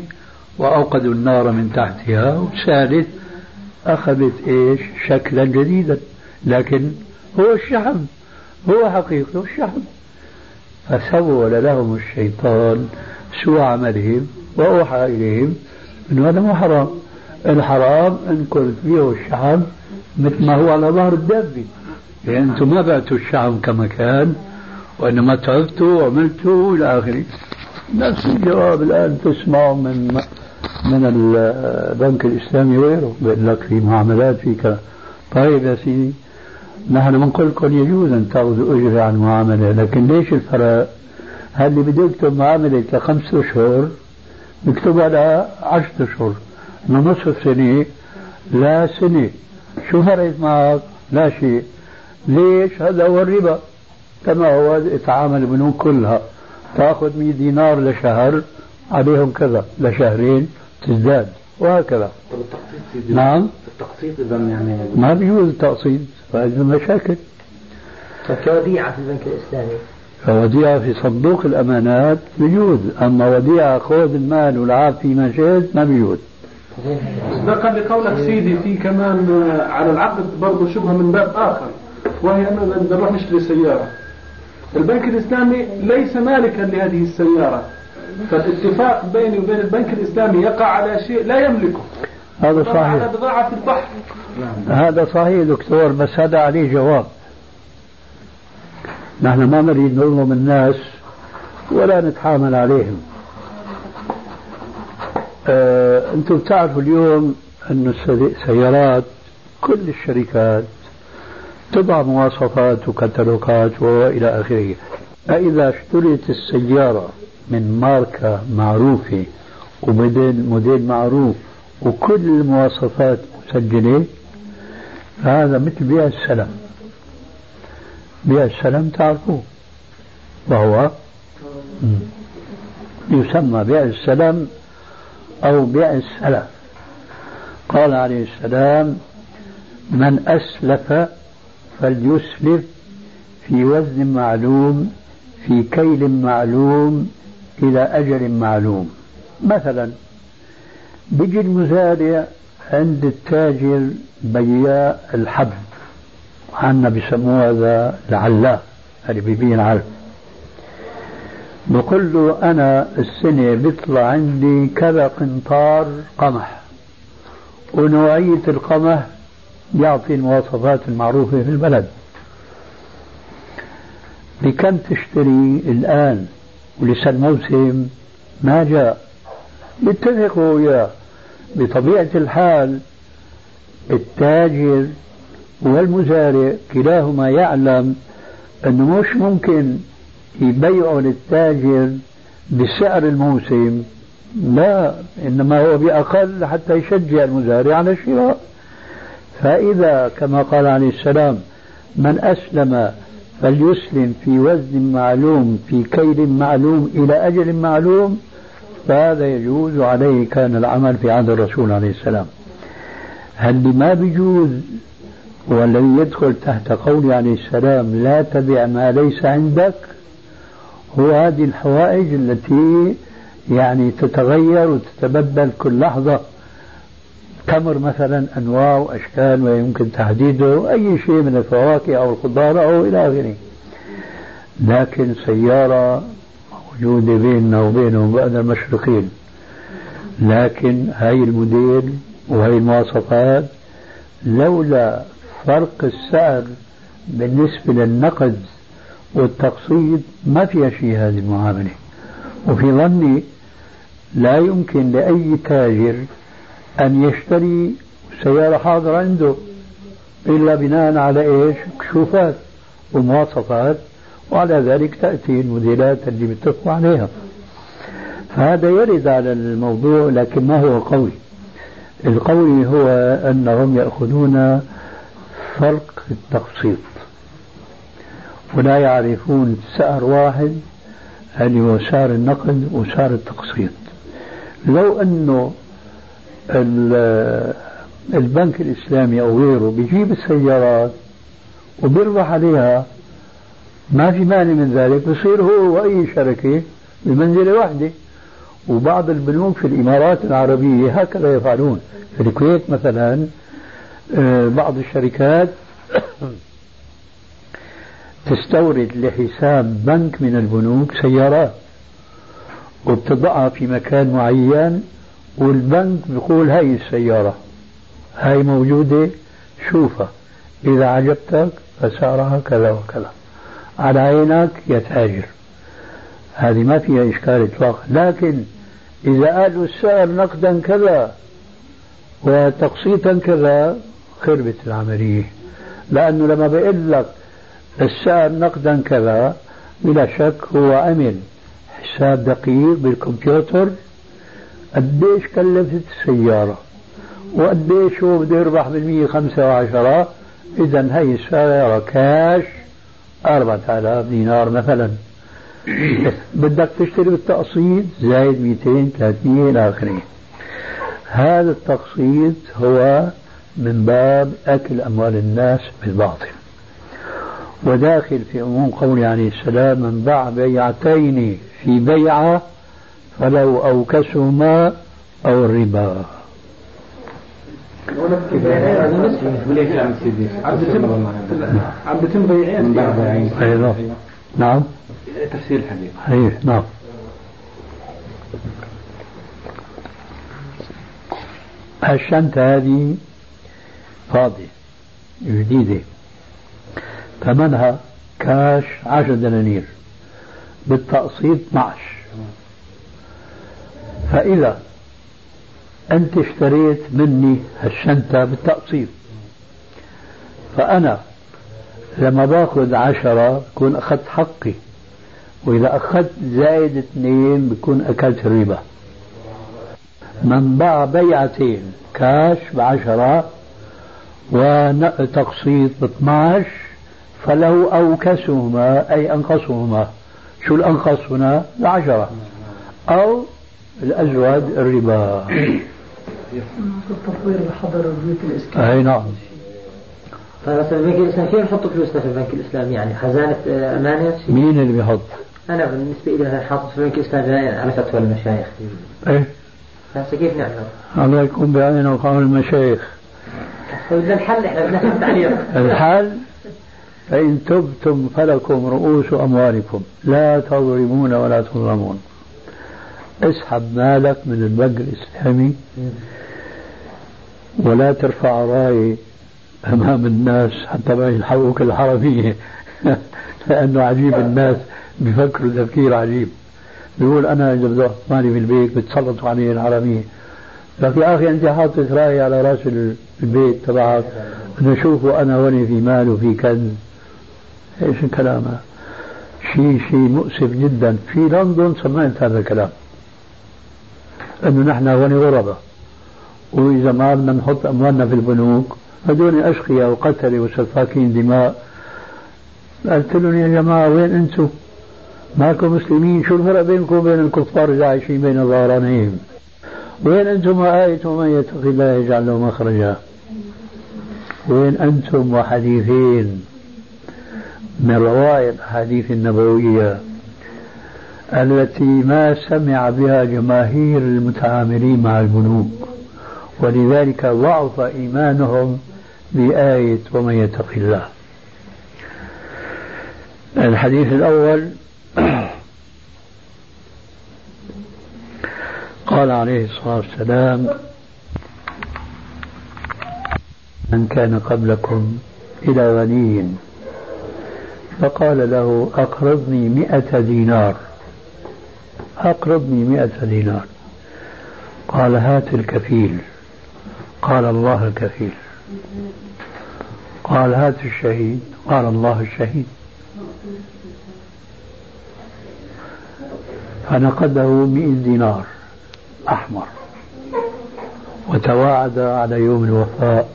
وأوقدوا النار من تحتها وسالت أخذت إيش؟ شكلا جديدا. لكن هو الشحم. هو حقيقته الشحم. فسول لهم الشيطان سوء عملهم وأوحى إليهم أنه هذا مو حرام. الحرام أنكم فيه الشحم مثل ما هو على ظهر الدابة يعني أنتم ما بعتوا الشحم كما كان وإنما تعبتوا وعملتوا إلى آخره. نفس الجواب الآن تسمعه من من البنك الإسلامي وغيره بيقول لك في معاملات في كذا طيب يا سيدي نحن بنقول لكم يجوز أن تأخذوا أجرة عن معاملة لكن ليش الفرق؟ هل اللي بده يكتب معاملة لخمسة أشهر بيكتبها لعشرة أشهر لنصف سنة لا سنة شو فرقت معك؟ لا شيء ليش؟ هذا هو الربا كما هو يتعامل البنوك كلها تأخذ 100 دينار لشهر عليهم كذا لشهرين تزداد وهكذا. نعم. التقسيط اذا يعني ما بيجوز التقسيط فإذا مشاكل. كوديعة في البنك الإسلامي. فوديعة في صندوق الأمانات بيجوز أما وديعة خذ المال والعاب في ما شئت ما بيجوز. مصداقا لقولك سيدي في كمان على العقد برضه شبهة من باب آخر وهي بدنا نروح نشتري سيارة البنك الإسلامي ليس مالكا لهذه السيارة. فالاتفاق بيني وبين البنك الإسلامي يقع على شيء لا يملكه. هذا صحيح. على بضاعة في البحر. هذا صحيح دكتور بس هذا عليه جواب. نحن ما نريد نظلم الناس ولا نتحامل عليهم. آه، أنتم بتعرفوا اليوم أن السيارات كل الشركات تضع مواصفات وكتالوجات وإلى آخره. فاذا اشتريت السيارة من ماركه معروفة وموديل موديل معروف وكل المواصفات مسجلة. فهذا مثل بيع السلم. بيع السلم تعرفوه. وهو يسمى بيع السلم أو بيع السلف. قال عليه السلام من أسلف فليسلف في وزن معلوم في كيل معلوم إلى أجل معلوم. مثلا بيجي المزارع عند التاجر بياع الحب عنا بسموه هذا العلاف اللي بيبين علف بقول له أنا السنة بيطلع عندي كذا قنطار قمح. ونوعية القمح يعطي المواصفات المعروفة في البلد. بكم تشتري الآن؟ ولسه الموسم ما جاء. بيتفقوا وياه بطبيعة الحال التاجر والمزارع كلاهما يعلم أنه مش ممكن يبيعوا للتاجر بسعر الموسم. لا إنما هو بأقل حتى يشجع المزارع على الشراء. فإذا كما قال عليه السلام من أسلم فليسلم في وزن معلوم في كيل معلوم إلى أجل معلوم فهذا يجوز عليه كان العمل في عهد الرسول عليه السلام. هل ما بيجوز والذي يدخل تحت قول عليه السلام لا تبع ما ليس عندك؟ هو هذه الحوائج التي يعني تتغير وتتبدل كل لحظة. تمر مثلا أنواع وأشكال ويمكن تحديده أي شيء من الفواكه أو الخضار أو إلى آخره. لكن سيارة موجودة بيننا وبينهم بعد المشرقين. لكن هاي الموديل وهي المواصفات لولا فرق السعر بالنسبة للنقد والتقسيط ما فيها شيء هذه المعاملة. وفي ظني لا يمكن لأي تاجر أن يشتري سيارة حاضرة عنده إلا بناء على إيش؟ كشوفات ومواصفات وعلى ذلك تأتي الموديلات اللي بيتفقوا عليها. فهذا يرد على الموضوع لكن ما هو قوي؟ القوي هو أنهم يأخذون فرق التقسيط. ولا يعرفون سعر واحد اللي هو سعر النقد وسعر التقسيط. لو أنه البنك الإسلامي أو غيره بيجيب السيارات وبيربح عليها. ما في مانع من ذلك بصير هو وأي شركة بمنزلة واحدة. وبعض البنوك في الإمارات العربية هكذا يفعلون. في الكويت مثلا آه، بعض الشركات تستورد لحساب بنك من البنوك سيارات وبتضعها في مكان معين. والبنك بيقول هاي السيارة هاي موجودة شوفها إذا عجبتك فسعرها كذا وكذا. على عينك يا تاجر. هذه ما فيها إشكال إطلاقا لكن إذا قالوا السعر نقدا كذا وتقسيطا كذا خربت العملية. لأنه لما بيقول لك السعر نقدا كذا بلا شك هو عمل حساب دقيق بالكمبيوتر قديش كلفت السيارة؟ وقديش هو بده يربح بالمية خمسة وعشرة؟ إذا هي السيارة كاش أربعة آلاف دينار مثلا. بدك تشتري بالتقسيط زايد 200 300 إلى آخره هذا التقسيط هو من باب أكل أموال الناس بالباطل. وداخل في عموم قوله عليه السلام من باع بيعتين في بيعة فلو أوكسهما أو الربا عبد تم بيعين أيضا. نعم. تفسير الحديث. أيه نعم. الشنطة هذه فاضية جديدة. ثمنها كاش عشر دنانير بالتقسيط 12 فإذا أنت اشتريت مني هالشنطة بالتقسيط فأنا لما باخذ عشرة بكون أخذت حقي وإذا أخذت زائد اثنين بكون أكلت الربا من باع بيعتين كاش بعشرة وتقسيط ب 12 فله أوكسهما أي أنقصهما. شو الأنقص هنا؟ العشرة. أو الأزواج الربا. التطوير بحضر البيوت الإسلامية. أي نعم. فمثلا البنك الاسلامي كيف نحط فلوسنا في البنك الإسلامي؟ يعني خزانة آه، أمانة؟ مين اللي بيحط؟ أنا بالنسبة لي مثلا حاطط في البنك الاسلامي على فتوى المشايخ. إيه؟ هسه كيف نعمل؟ الله يكون بعين وقام المشايخ. بدنا الحل إحنا بدنا عليهم الحل؟ فإن تبتم فلكم رؤوس أموالكم. لا تظلمون ولا تظلمون. اسحب مالك من البنك الإسلامي ولا ترفع راية أمام الناس حتى ما يلحقوك الحرمية لأنه عجيب الناس بيفكروا تفكير عجيب. بيقول أنا إذا بدي مالي في البيت بتسلطوا علي الحرمية لك يا أخي أنت حاطط راية على رأس البيت تبعك نشوفه أنا وني في مال وفي كنز إيش الكلام؟ هذا؟ شيء شيء مؤسف جدا. في لندن سمعت هذا الكلام. انه نحن هون غرباء وإذا ما بدنا نحط أموالنا في البنوك هذول أشقياء وقتلة وسفاكين دماء قلت لهم يا جماعة وين أنتم؟ ماكم مسلمين شو الفرق بينكم وبين الكفار اللي عايشين بين ظهرانيهم؟ وين أنتم آية من يتقي الله يجعل له مخرجا؟ وين أنتم وحديثين من روائع الأحاديث النبوية التي ما سمع بها جماهير المتعاملين مع البنوك ولذلك ضعف إيمانهم بآية ومن يتق الله. الحديث الأول قال عليه الصلاة والسلام من كان قبلكم إلى غني فقال له أقرضني مئة دينار. أقرضني مئة دينار. قال هات الكفيل. قال الله الكفيل. قال هات الشهيد. قال الله الشهيد. فنقده مئة دينار أحمر وتواعد على يوم الوفاء.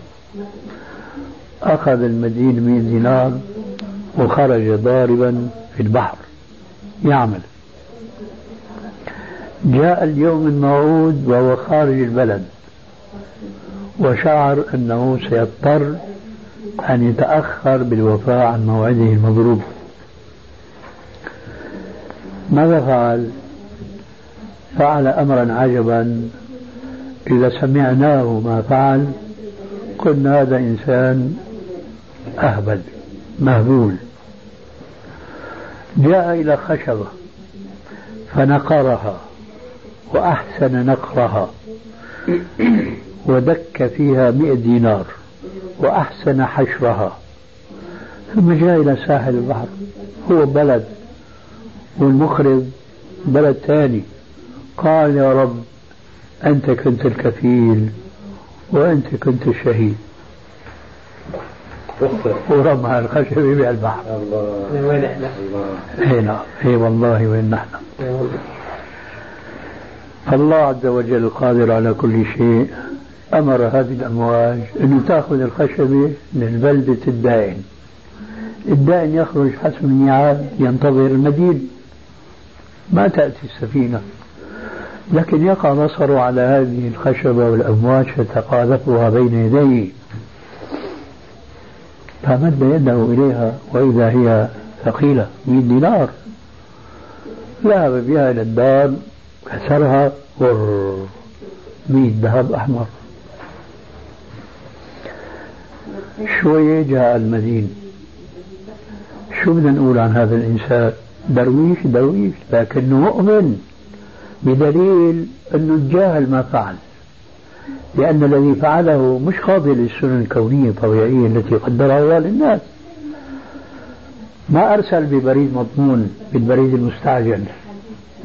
أخذ المدين مئة دينار وخرج ضاربا في البحر. يعمل. جاء اليوم الموعود وهو خارج البلد وشعر أنه سيضطر أن يتأخر بالوفاء عن موعده المضروب. ماذا فعل؟ فعل أمرا عجبا. إذا سمعناه ما فعل قلنا هذا إنسان أهبل مهبول. جاء إلى خشبة فنقرها. وأحسن نقرها. ودك فيها مئة دينار. وأحسن حشرها. ثم جاء إلى ساحل البحر. هو بلد والمخرج بلد ثاني. قال يا رب أنت كنت الكفيل وأنت كنت الشهيد. ورمى الخشب بالبحر. الله. وين إحنا؟ اي نعم إي والله وين نحن؟ فالله عز وجل قادر على كل شيء أمر هذه الأمواج انه تأخذ الخشبه للبلده الدائن. الدائن يخرج حسب الميعاد ينتظر المدين ما تأتي السفينة. لكن يقع بصره على هذه الخشبة والأمواج فتقاذفها بين يديه. فمد يده إليها وإذا هي ثقيلة 100 دينار. ذهب بها إلى الدار كسرها 100 ذهب أحمر. شوية جاء المدين. شو بدنا نقول عن هذا الإنسان؟ درويش درويش لكنه مؤمن بدليل أنه تجاهل ما فعل. لأن الذي فعله مش خاضع للسنن الكونية الطبيعية التي قدرها الله للناس. ما أرسل ببريد مضمون بالبريد المستعجل.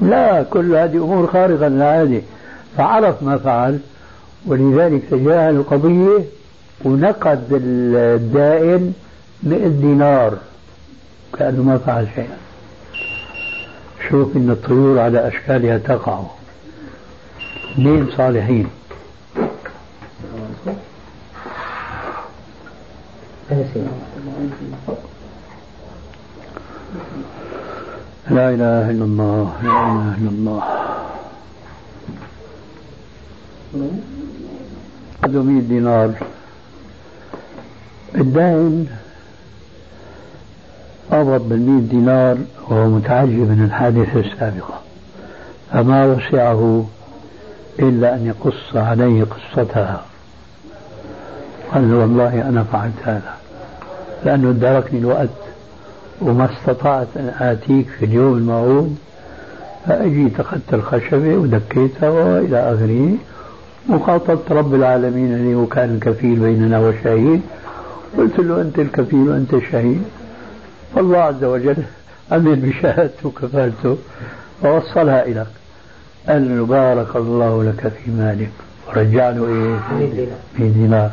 لا كل هذه أمور خارقة للعادة فعرف ما فعل ولذلك تجاهل القضية ونقد الدائن 100 دينار. كأنه ما فعل شيئا. شوف إن الطيور على أشكالها تقع. اثنين صالحين. لا إله إلا الله لا إله إلا الله. 100 دينار. الدائن قبض بالمئة دينار وهو متعجب من الحادثة السابقة. فما وسعه إلا أن يقص عليه قصتها. قال له والله أنا فعلت هذا. لأنه ادركني الوقت. وما استطعت أن آتيك في اليوم الموعود فأجيت أخذت الخشبة ودكيتها وإلى آخره وخاطبت رب العالمين اللي هو كان الكفيل بيننا وشهيد. قلت له أنت الكفيل وأنت الشهيد فالله عز وجل أمن بشهادته وكفالته فوصلها إليك. قال له بارك الله لك في مالك ورجع له إيه؟ في دينار.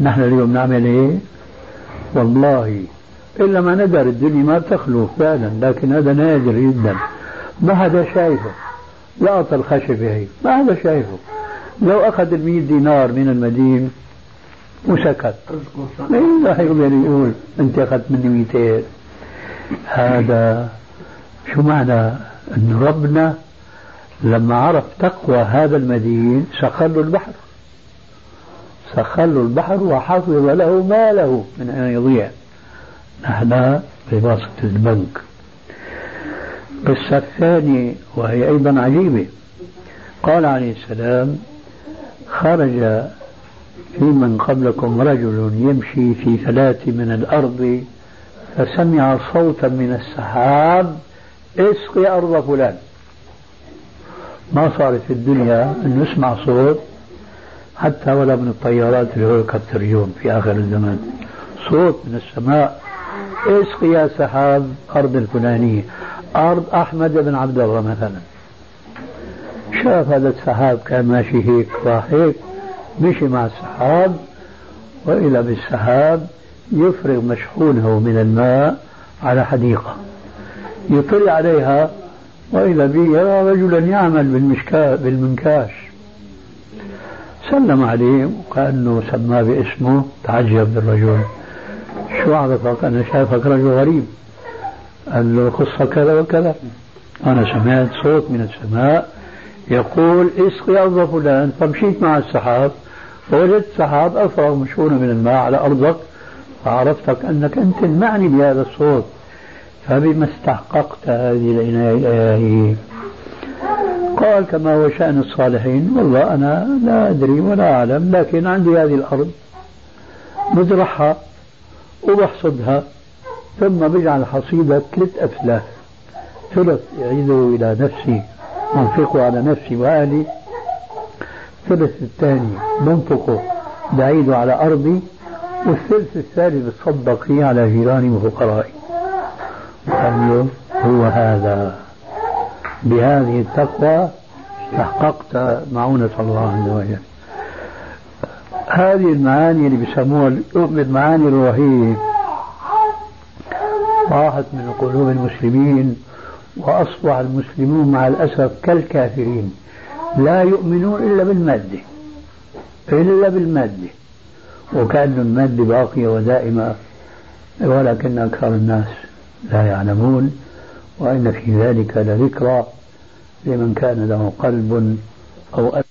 نحن اليوم نعمل إيه؟ والله إلا ما ندر الدنيا ما بتخلو فعلا لكن هذا نادر جدا. ما حدا شايفه؟ لقط الخشبة هي ما حدا شايفه؟ لو أخذ المية دينار من المدين وسكت. مين راح يقدر يقول أنت أخذت مني 200 هذا شو معنى؟ أن ربنا لما عرف تقوى هذا المدين سخر له البحر. سخر له البحر وحفظ له ماله من أن يضيع. نحن بواسطة البنك القصة الثانية وهي أيضا عجيبة. قال عليه السلام خرج في من قبلكم رجل يمشي في ثلاث من الأرض فسمع صوتا من السحاب اسقي أرض فلان. ما صارت في الدنيا أن نسمع صوت حتى ولا من الطيارات اليوم في آخر الزمان صوت من السماء. اسقي يا سحاب أرض الفلانية؟ أرض أحمد بن عبد الله مثلا. شاف هذا السحاب كان ماشي هيك راح هيك مشي مع السحاب وإلى بالسحاب يفرغ مشحونه من الماء على حديقة. يطلع عليها وإذا به يرى رجلا يعمل بالمشكاة بالمنكاش. سلم عليه وكأنه سماه باسمه تعجب بالرجل. شو عرفك أنا شايفك رجل غريب. قال له قصة كذا وكذا. أنا سمعت صوت من السماء يقول اسقي أرض فلان. فمشيت مع السحاب فوجدت سحاب أفرغ مشحونة من الماء على أرضك فعرفتك أنك أنت المعني بهذا الصوت. فبما استحققت هذه العناية. الإلهية قال كما هو شأن الصالحين والله أنا لا أدري ولا أعلم لكن عندي هذه الأرض بزرعها وبحصدها. ثم بجعل حصيدة ثلاث أفلاس ثلث يعيده إلى نفسي أنفقه على نفسي وأهلي. الثلث الثاني بنفقه بعيده على أرضي. والثلث الثالث بتصدق فيه على جيراني وفقرائي. قال هو هذا. بهذه التقوى استحققت معونة الله عز وجل. هذه المعاني اللي بيسموها المعاني الروحية راحت من قلوب المسلمين وأصبح المسلمون مع الأسف كالكافرين. لا يؤمنون إلا بالمادة. إلا بالمادة. وكأن المادة باقية ودائمة ولكن أكثر الناس لا يعلمون وإن في ذلك لذكرى لمن كان له قلب أو